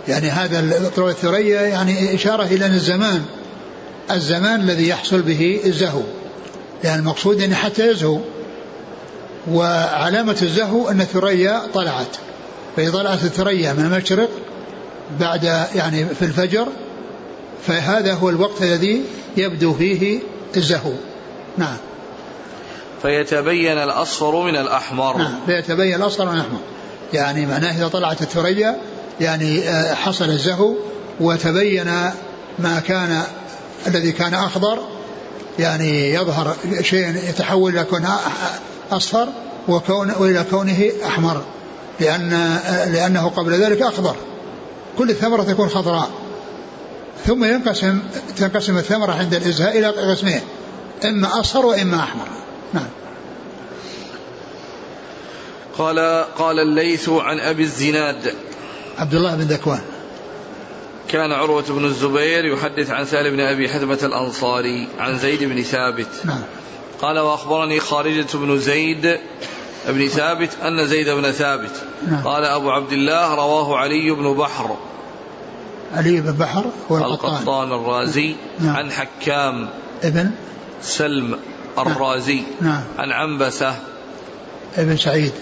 يعني هذا طلوع الثريا يعني إشارة إلى الزمان الزمان الذي يحصل به الزهو. لأن المقصود أنه حتى يزهو وعلامة الزهو أن الثريا طلعت فإذا طلعت الثريا من المشرق بعد يعني في الفجر فهذا هو الوقت الذي يبدو فيه الزهو. نعم. فيتبين الأصفر من الأحمر. نعم فيتبين الأصفر من الأحمر. يعني معناه إذا طلعت الثريا يعني آه، حصل الزهو وتبين ما كان الذي كان أخضر يعني يظهر شيء يتحول إلى كون أصفر وكون وإلى كونه أحمر لأن آه، لأنه قبل ذلك أخضر. كل الثمرة تكون خضراء. ثم ينقسم تنقسم الثمرة عند الإزهاء إلى قسمين إما أصفر وإما أحمر. نعم. قال قال الليث عن أبي الزناد. عبد الله بن ذكوان. كان عروة بن الزبير يحدث عن سالم بن أبي حثمة الأنصاري عن زيد بن ثابت. نعم. قال وأخبرني خارجة بن زيد بن ثابت أن زيد بن ثابت. نعم. قال أبو عبد الله رواه علي بن بحر. علي بن بحر هو القطان, القطان الرازي نعم. عن حكام ابن سلم الرازي نعم. عن عنبسة ابن سعيد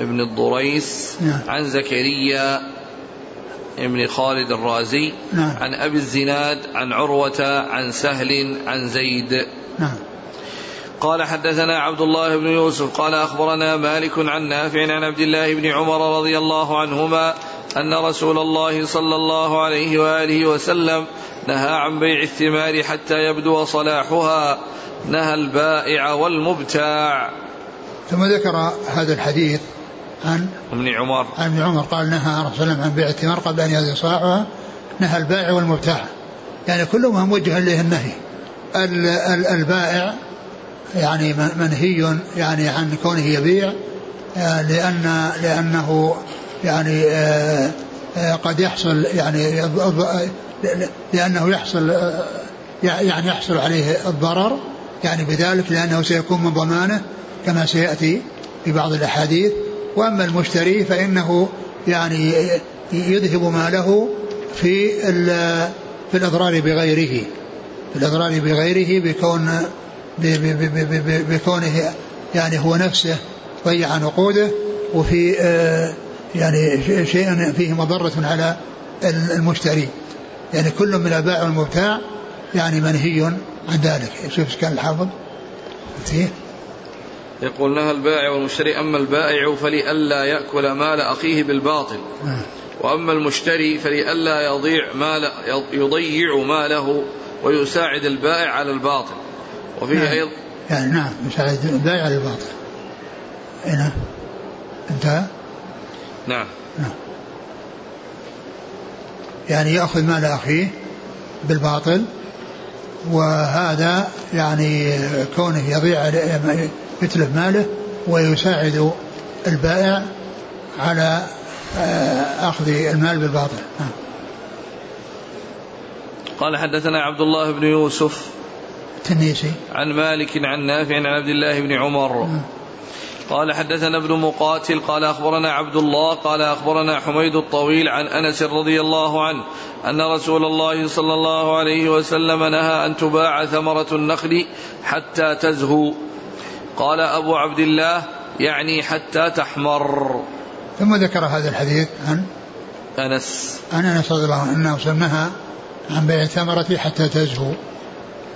ابن الضريس نعم. عن زكريا ابن خالد الرازي نعم. عن أبي الزناد عن عروة عن سهل عن زيد نعم. قال حدثنا عبد الله بن يوسف قال أخبرنا مالك عن نافع عن عبد الله بن عمر رضي الله عنهما أن رسول الله صلى الله عليه وآله وسلم نهى عن بيع الثمار حتى يبدو صلاحها نهى البائع والمبتاع. ثم ذكر هذا الحديث عن ابن عمر. عن ابن عمر قال نهى صلى الله عن بيع الثمار قبل أن يبدو صلاحها نهى البائع والمبتاع. يعني كلهم موجه إليه النهي. البائع يعني منهي يعني عن كونه يبيع آه، لأن لأنه يعني آه، آه، قد يحصل يعني لأنه يحصل يعني يحصل عليه الضرر يعني بذلك لأنه سيكون من ضمانه كما سيأتي في بعض الأحاديث. وأما المشتري فإنه يعني يذهب ماله في في الإضرار بغيره في الإضرار بغيره بكون بكونه يعني هو نفسه ضيع نقوده وفي آه، يعني شيء فيه مضرة على المشتري. يعني كل من البائع والمبتاع يعني منهي عن ذلك. شوف كان الحافظ. فيه يقول نهى البائع والمشتري أما البائع فلئلا يأكل مال أخيه بالباطل. آه. وأما المشتري فلئلا يضيع مال يضيع ماله ويساعد البائع على الباطل. وفيه نعم. أيضا يعني نعم يساعد البائع على الباطل. هنا. انتهى. نعم نعم يعني يأخذ مال أخيه بالباطل وهذا يعني كونه يضيع يتلف ماله ويساعد البائع على آه، أخذ المال بالباطل نعم. قال حدثنا عبد الله بن يوسف التنيسي عن مالك عن نافع عن عبد الله بن عمر نعم. قال حدثنا ابن مقاتل قال أخبرنا عبد الله قال أخبرنا حميد الطويل عن أنس رضي الله عنه أن رسول الله صلى الله عليه وسلم نهى أن تباع ثمرة النخل حتى تزهو. قال أبو عبد الله يعني حتى تحمر. ثم ذكر هذا الحديث عن أنس. عن أنس رضي الله عنه أنه نهى عن بيع الثمرة حتى تزهو.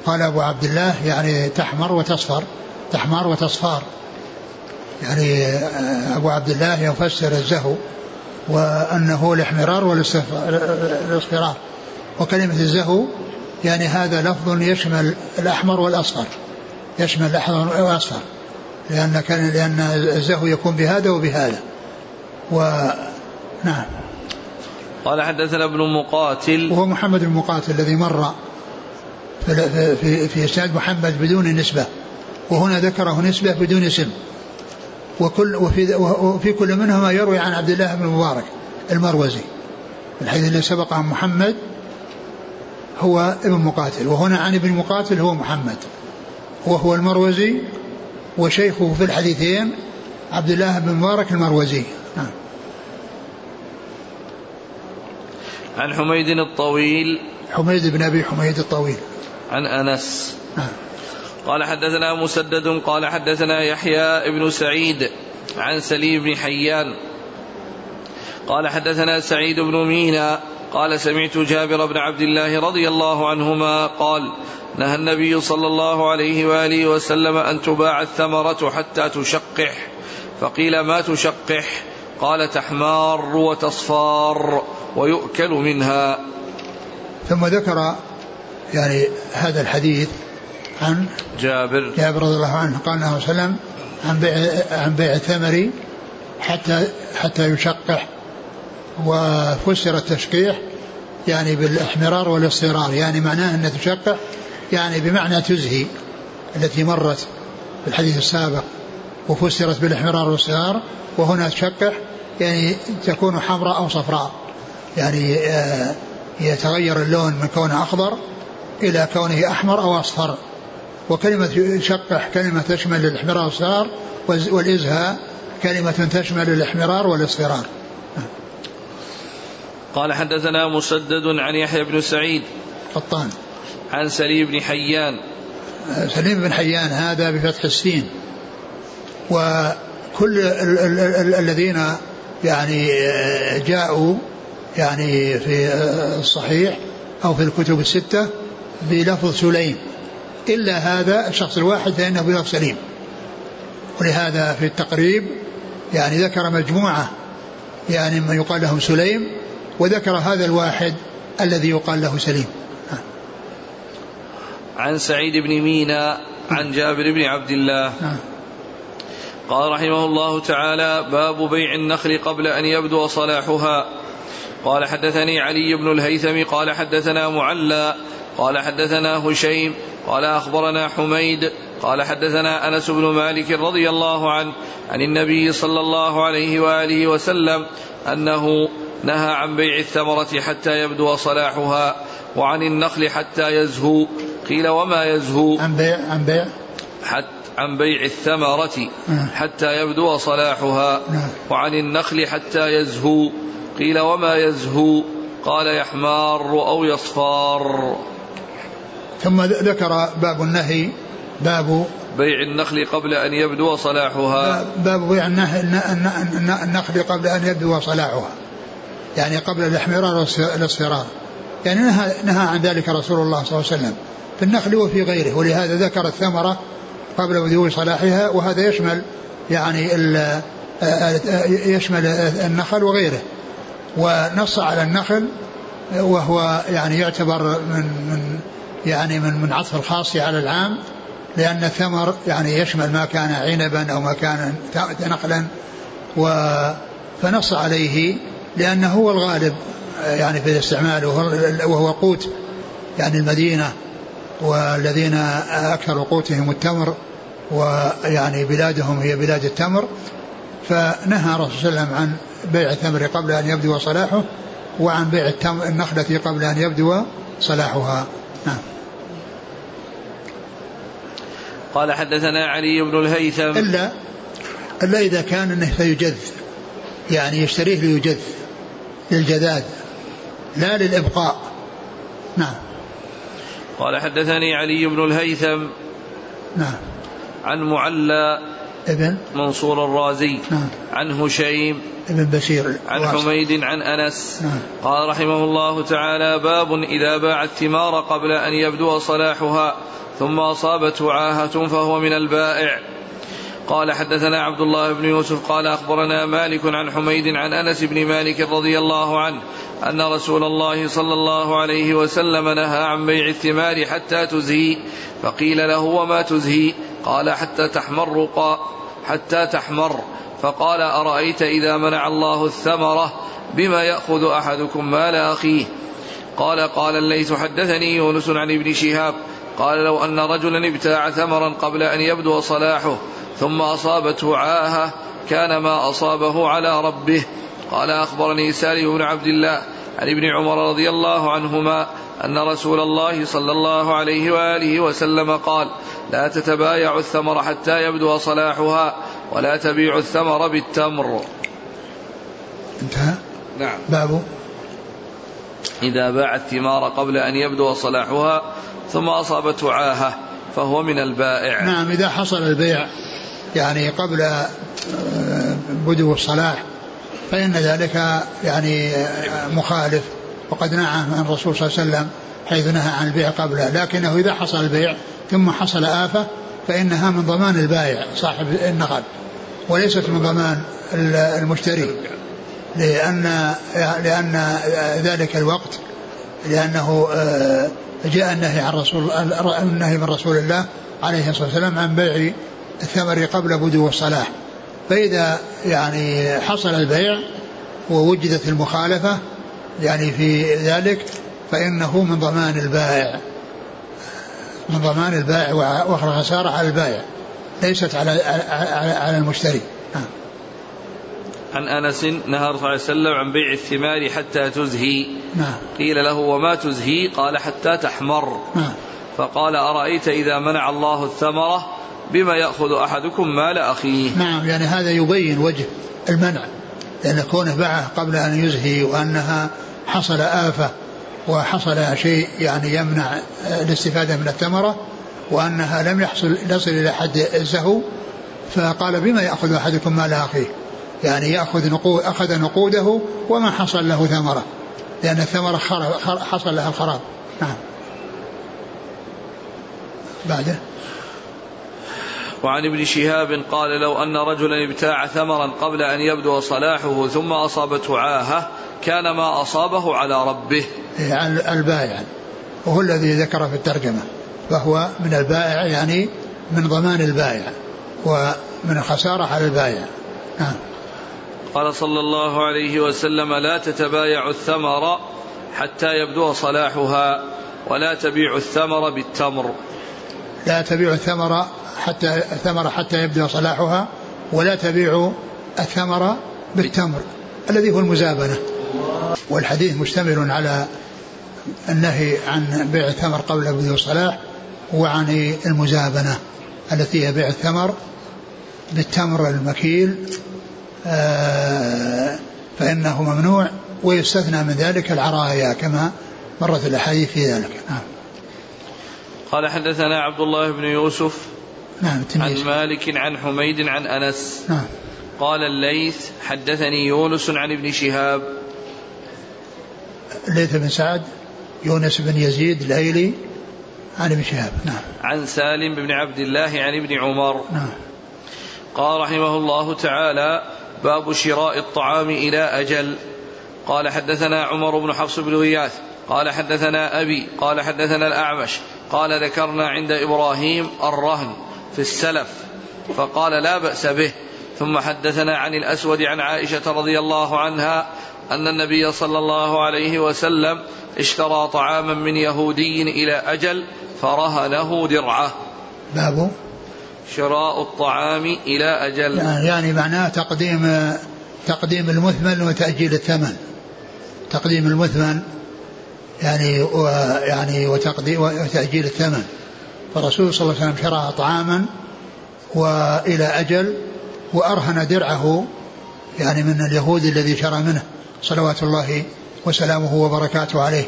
قال أبو عبد الله يعني تحمر وتصفر تحمر وتصفار. يعني آه، أبو عبد الله يفسر الزهو وأنه الاحمرار والاصفرار وكلمة الزهو يعني هذا لفظ يشمل الأحمر والأصفر. يشمل الأحمر والأصفر. لأن كان لأن الزهو يكون بهذا وبهذا. و نعم. قال حدثنا ابن مقاتل. وهو محمد بن مقاتل الذي مر في في في إسناد محمد بدون نسبة. وهنا ذكره نسبة بدون اسم. وكل وفي وفي كل منهما يروي عن عبد الله بن المبارك المروزي الحديث الذي سبق عن محمد هو ابن مقاتل وهنا عن ابن مقاتل هو محمد وهو المروزي وشيخه في الحديثين عبد الله بن مبارك المروزي. نعم. عن حميد الطويل. حميد بن أبي حميد الطويل. عن أنس. نعم. قال حدثنا مسدد قال حدثنا يحيى بن سعيد عن سليم بن حيان. قال حدثنا سعيد بن مينا قال سمعت جابر بن عبد الله رضي الله عنهما قال نهى النبي صلى الله عليه وآله وسلم أن تباع الثمرة حتى تشقح. فقيل ما تشقح؟ قال تحمار وتصفار ويؤكل منها. ثم ذكر يعني هذا الحديث عن جابر. جابر رضي الله عنه قال عليه وسلم عن بيع عن بيع الثمر حتى حتى يشقح. وفسر التشقيح يعني بالإحمرار والإصفرار. يعني معناه أن تشقح يعني بمعنى تزهي التي مرت في الحديث السابق وفسرت بالإحمرار والإصفرار وهنا تشقح يعني تكون حمراء أو صفراء. يعني آه، يتغير اللون من كونه أخضر إلى كونه أحمر أو أصفر. وكلمة يشقح كلمة تشمل الإحمرار والاصفرار والازهاء كلمة تشمل الإحمرار والإصفرار. قال حدثنا مسدد عن يحيى بن سعيد قطان. عن سليم بن حيان. سليم بن حيان هذا بفتح السين. وكل ال- ال- ال- الذين يعني جاءوا يعني في الصحيح أو في الكتب الستة بلفظ سليم. إلا هذا الشخص الواحد فإنه بلفظ سليم. ولهذا في التقريب يعني ذكر مجموعة يعني من يقال لهم سليم وذكر هذا الواحد الذي يقال له سليم. عن سعيد بن مينا عن جابر بن عبد الله. قال رحمه الله تعالى باب بيع النخل قبل أن يبدو صلاحها. قال حدثني علي بن الهيثم قال حدثنا معلى قال حدثنا هشيم قال أخبرنا حميد قال حدثنا أنس بن مالك رضي الله عنه عن النبي صلى الله عليه وآله وسلم أنه نهى عن بيع الثمرة حتى يبدو صلاحها وعن النخل حتى يزهو قيل وما يزهو عن بيع عن بيع حتى عن بيع الثمرة نعم. حتى يبدو صلاحها نعم. وعن النخل حتى يزهو قيل وما يزهو قال يحمار أو يصفار ثم ذكر باب النهي باب بيع النخل قبل أن يبدو صلاحها. باب بيع النخل قبل أن يبدو صلاحها. يعني قبل الاحمرار والاصفرار يعني نهى نهى عن ذلك رسول الله صلى الله عليه وسلم. في النخل وفي غيره. ولهذا ذكر الثمرة قبل بدو صلاحها وهذا يشمل يعني يشمل النخل وغيره. ونص على النخل وهو يعني يعتبر من من يعني من من عطف الخاص على العام لأن الثمر يعني يشمل ما كان عنبا أو ما كان نخلا و فنص عليه لأنه هو الغالب يعني في الاستعمال وهو- قوت يعني المدينة والذين أكثر قوتهم التمر ويعني بلادهم هي بلاد التمر. فنهى الرسول صلى الله عليه وسلم عن بيع التمر قبل أن يبدو صلاحه وعن بيع النخلة قبل أن يبدو صلاحها. نعم. قال حدثنا علي بن الهيثم. إلا إلا إذا كان أنه سيجذ يعني يشتريه ليجذ للجذاذ لا للإبقاء. نعم. قال حدثني علي بن الهيثم. نعم. عن معلى ابن منصور الرازي نعم عن هشيم ابن بشير عن. حميد عن أنس نعم. قال رحمه الله تعالى باب إذا باع الثمار قبل أن يبدو صلاحها ثم أصابته عاهة فهو من البائع قال حدثنا عبد الله بن يوسف قال أخبرنا مالك عن حميد عن أنس بن مالك رضي الله عنه أن رسول الله صلى الله عليه وسلم نهى عن بيع الثمار حتى تزهي فقيل له وما تزهي قال حتى تحمر حتى تحمر. فقال أرأيت إذا منع الله الثمرة بما يأخذ أحدكم مال أخيه؟ قال قال الليث حدثني يونس عن ابن شهاب قال لو أن رجلا ابتاع ثمرا قبل أن يبدو صلاحه ثم أصابته عاهة كان ما أصابه على ربه. قال أخبرني سالم بن عبد الله عن ابن عمر رضي الله عنهما أن رسول الله صلى الله عليه وآله وسلم قال لا تتبايع الثمر حتى يبدو صلاحها ولا تبيع الثمر بالتمر. انتهى؟ نعم. باب؟ إذا باع الثمار قبل أن يبدو صلاحها ثم أصابته عاهة فهو من البائع. نعم إذا حصل البيع يعني قبل آه، بدو الصلاح فإن ذلك يعني مخالف. وقد نهى عن الرسول صلى الله عليه وسلم حيث نهى عن البيع قبله لكنه إذا حصل البيع ثم حصل آفة فإنها من ضمان البائع صاحب النقد وليست من ضمان المشتري لأن لأن ذلك الوقت لأنه آه، جاء النهي عن رسول النهي من رسول الله عليه الصلاة والسلام عن بيع الثمر قبل بدو الصلاح. فإذا يعني حصل البيع ووجدت المخالفة يعني في ذلك فإنه من ضمان البائع. من ضمان البائع وأخرى خسارة على البائع. ليست على على المشتري. نعم. عن أنس نهى صلى الله عليه وسلم عن بيع الثمار حتى تزهي. نعم. قيل له وما تزهي؟ قال حتى تحمر. نعم. فقال أرأيت إذا منع الله الثمرة بما يأخذ أحدكم مال أخيه؟ نعم يعني هذا يبين وجه المنع. لأن كونه باعه قبل أن يزهي وأنها حصل آفة وحصل شيء يعني يمنع الاستفادة من الثمره وأنها لم يحصل يصل إلى حد الزهو فقال بما يأخذ أحدكم مال أخيه؟ يعني يأخذ نقود أخذ نقوده وما حصل له ثمرة لأن الثمرة حصل لها الخراب. نعم. بعده. وعن ابن شهاب قال لو أن رجلا ابتاع ثمرا قبل أن يبدو صلاحه ثم أصابته عاهة كان ما أصابه على ربه. يعني البائع وهو الذي ذكر في الترجمة فهو من البائع يعني من ضمان البائع ومن الخسارة على البائع. نعم. قال صلى الله عليه وسلم لا تتبايع الثمر حتى يبدو صلاحها ولا تبيع الثمر بالتمر. لا تبيع الثمر حتى الثمر حتى يبدو صلاحها ولا تبيع الثمر بالتمر الذي هو المزابنة. والحديث مشتمل على النهي عن بيع الثمر قبل بدو الصلاح وعن المزابنة التي هي بيع الثمر بالتمر المكيل آه، فإنه ممنوع ويستثنى من ذلك العرايا كما مرت الأحاديث في ذلك. نعم. قال حدثنا عبد الله بن يوسف نعم عن مالك عن حميد عن أنس. نعم. قال الليث حدثني يونس عن ابن شهاب. الليث بن سعد يونس بن يزيد الايلي عن ابن شهاب. نعم. عن سالم بن عبد الله عن ابن عمر. نعم. قال رحمه الله تعالى باب شراء الطعام إلى أجل. قال حدثنا عمر بن حفص بن غياث. قال حدثنا أبي قال حدثنا الأعمش قال ذكرنا عند إبراهيم الرهن في السلف فقال لا بأس به. ثم حدثنا عن الأسود عن عائشة رضي الله عنها أن النبي صلى الله عليه وسلم اشترى طعاما من يهودي إلى أجل فرهنه درعة. باب؟ شراء الطعام إلى أجل. يعني معناه تقديم تقديم المثمن وتأجيل الثمن. تقديم المثمن يعني يعني وتقديم وتأجيل الثمن. فالرسول صلى الله عليه وسلم شرى طعاما وإلى أجل وأرهن درعه يعني من اليهود الذي شرى منه صلوات الله وسلامه وبركاته عليه.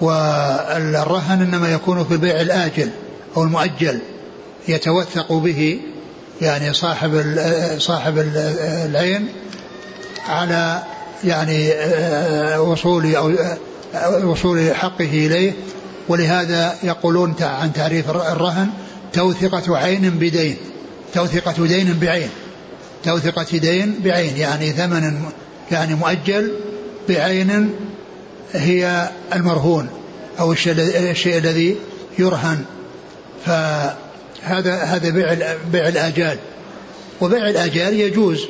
والرهن إنما يكون في البيع الآجل أو المؤجل يتوثق به يعني صاحب صاحب العين على يعني آه، وصول أو آه، وصول حقه إليه ولهذا يقولون عن تعريف الرهن توثقة عين بدين توثقة دين بعين توثقة دين بعين يعني ثمن يعني مؤجل بعين هي المرهون أو الشيء الذي يرهن. فهذا هذا بيع بيع الآجال وبيع الآجال يجوز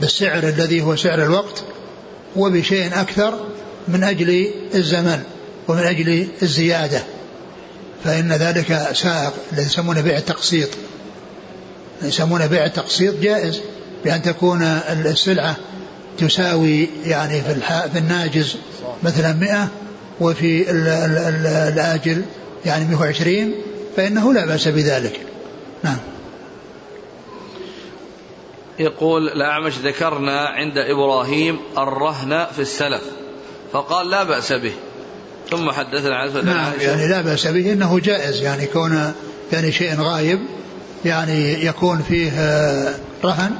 بالسعر الذي هو سعر الوقت وبشيء أكثر من أجل الزمن ومن أجل الزيادة فإن ذلك سائق الذي يسمونه بيع التقسيط. يسمونه بيع التقسيط جائز بأن تكون السلعة تساوي يعني في, في الناجز مثلا مئة وفي الآجل يعني 120 فإنه لا بأس بذلك. نعم. يقول الأعمش ذكرنا عند إبراهيم الرهن في السلف. فقال لا بأس به. ثم حدثنا عن نعم يعني لا بأس به إنه جائز يعني كون يعني شيء غايب يعني يكون فيه رهن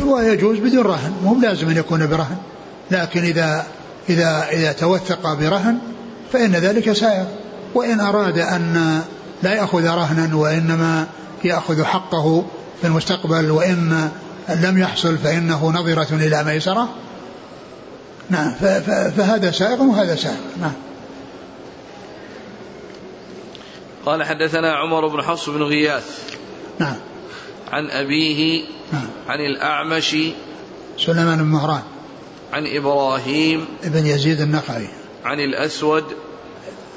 ويجوز بدون رهن مو لازم أن يكون برهن. لكن إذا إذا إذا توثق برهن فإن ذلك سائر. وإن أراد أن لا يأخذ رهنا وإنما يأخذ حقه في المستقبل وإن لم يحصل فإنه نظرة إلى ميسرة. نعم فهذا سائغ وهذا سائغ نعم. قال حدثنا عمر بن حفص بن غياث. نعم. عن أبيه نعم. عن الأعمش. سليمان بن مهران. عن إبراهيم. بن يزيد النخعي. عن الأسود.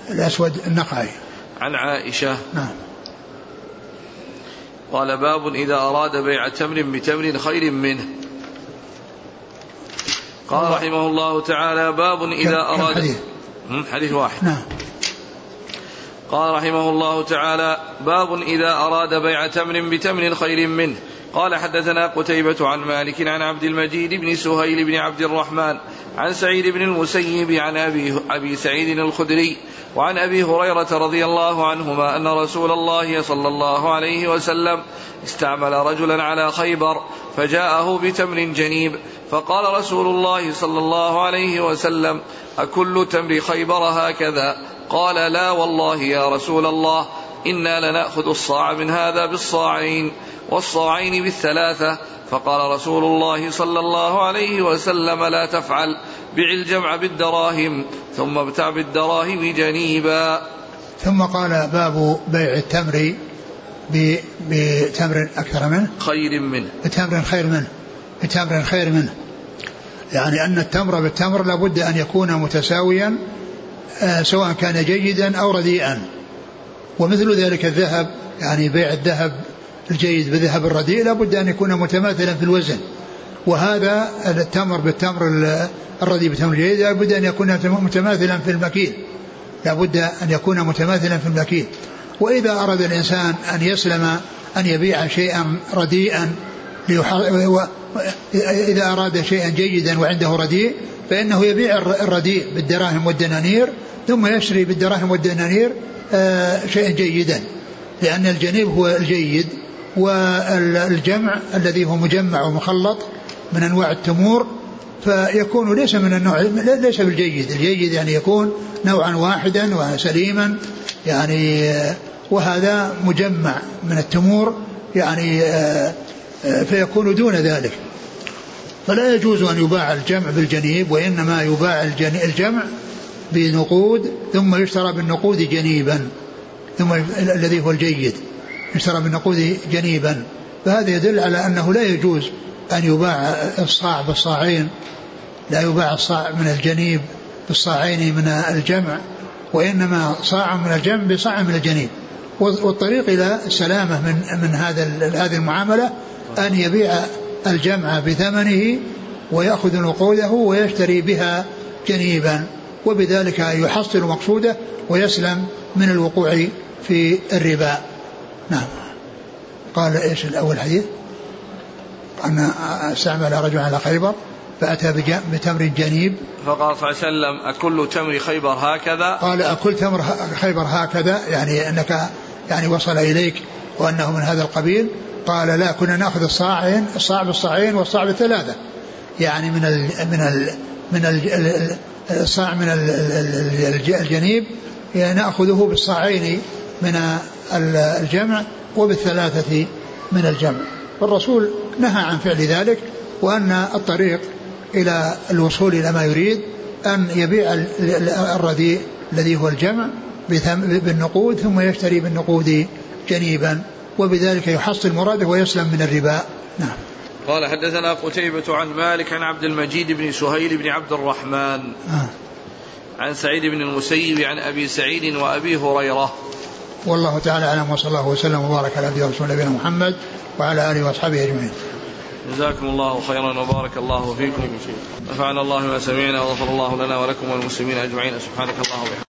الأسود النخعي. عن عائشة. نعم. قال باب إذا أراد بيع تمر بتمر خير منه. قال رحمه الله تعالى باب إذا أراد حديث؟ حديث واحد. نعم. قال رحمه الله تعالى باب إذا أراد بيع تمر بتمر خير منه. قال حدثنا قتيبة عن مالك عن عبد المجيد بن سهيل بن عبد الرحمن عن سعيد بن المسيب عن أبي, أبي سعيد الخدري وعن أبي هريرة رضي الله عنهما أن رسول الله صلى الله عليه وسلم استعمل رجلا على خيبر فجاءه بتمر جنيب فقال رسول الله صلى الله عليه وسلم أكل تمر خيبر هكذا؟ قال لا والله يا رسول الله إنا لنأخذ الصاع من هذا بالصاعين والصاعين بالثلاثة. فقال رسول الله صلى الله عليه وسلم لا تفعل بع الجمع بالدراهم ثم ابتع بالدراهم جنيبا. ثم قال باب بيع التمر بتمر أكثر منه؟ خير منه. بتمر خير منه. بتمر خير منه. يعني أن التمر بالتمر لابد أن يكون متساويا آه، سواء كان جيدا أو رديئا. ومثل ذلك الذهب يعني بيع الذهب الجيد بالذهب الرديء لابد أن يكون متماثلا في الوزن. وهذا التمر بالتمر الرديء بالتمر الجيد لابد أن يكون متماثلا في المكيل لابد أن يكون متماثلا في المكيل وإذا أراد الإنسان أن يسلم أن يبيع شيئا رديئا إذا أراد شيئا جيدا وعنده رديء فإنه يبيع الرديء بالدراهم والدنانير ثم يشتري بالدراهم والدنانير آه، شيئا جيدا. لأن الجنيب هو الجيد والجمع الذي هو مجمع ومخلط من أنواع التمور فيكون ليس من النوع ليس بالجيد. الجيد يعني يكون نوعا واحدا وسليما يعني آه، وهذا مجمع من التمور يعني آه، فيكون دون ذلك. فلا يجوز أن يباع الجمع بالجنيب وإنما يباع الجمع بنقود ثم يشترى بالنقود جنيبا ثم الذي هو الجيد يشترى بالنقود جنيبا. فهذا يدل على أنه لا يجوز أن يباع الصاع بالصاعين لا يباع الصاع من الجنيب بالصاعين من الجمع وإنما صاع من الجمع بصاع من الجنيب. والطريق إلى السلامة من من هذا هذه المعاملة أن يبيع الجمع بثمنه ويأخذ نقوده ويشتري بها جنيبا وبذلك يحصل مقصوده ويسلم من الوقوع في الربا. نعم. قال إيش الأول حديث؟ ان استعمل رجل على خيبر فأتى بتمر جنيب. فقال صلى الله عليه وسلم أكل تمر خيبر هكذا؟ قال أكل تمر خيبر هكذا يعني أنك يعني وصل إليك وأنه من هذا القبيل. قال لا كنا ناخذ الصاعين الصاع بالصاعين والصاع بالثلاثه يعني من ال من ال من ال الصاع من الجنيب ناخذه بالصاعين من الجمع وبالثلاثة من الجمع. والرسول نهى عن فعل ذلك وأن الطريق إلى الوصول إلى ما يريد أن يبيع الرديء الذي هو الجمع بالنقود ثم يشتري بالنقود جنيبا. وبذلك يحصل مراده ويسلم من الربا. نعم. قال حدثنا قتيبة عن مالك عن عبد المجيد بن سهيل بن عبد الرحمن. آه. عن سعيد بن المسيب عن أبي سعيد وأبي هريرة. والله تعالى أعلم وصلى الله وسلم وبارك على عبده ورسوله نبينا محمد وعلى آله وأصحابه أجمعين. جزاكم الله خيرا وبارك الله فيكم. نفعنا الله ما سمعنا وغفر الله لنا ولكم وللمسلمين أجمعين. سبحانك اللهم وبحمدك.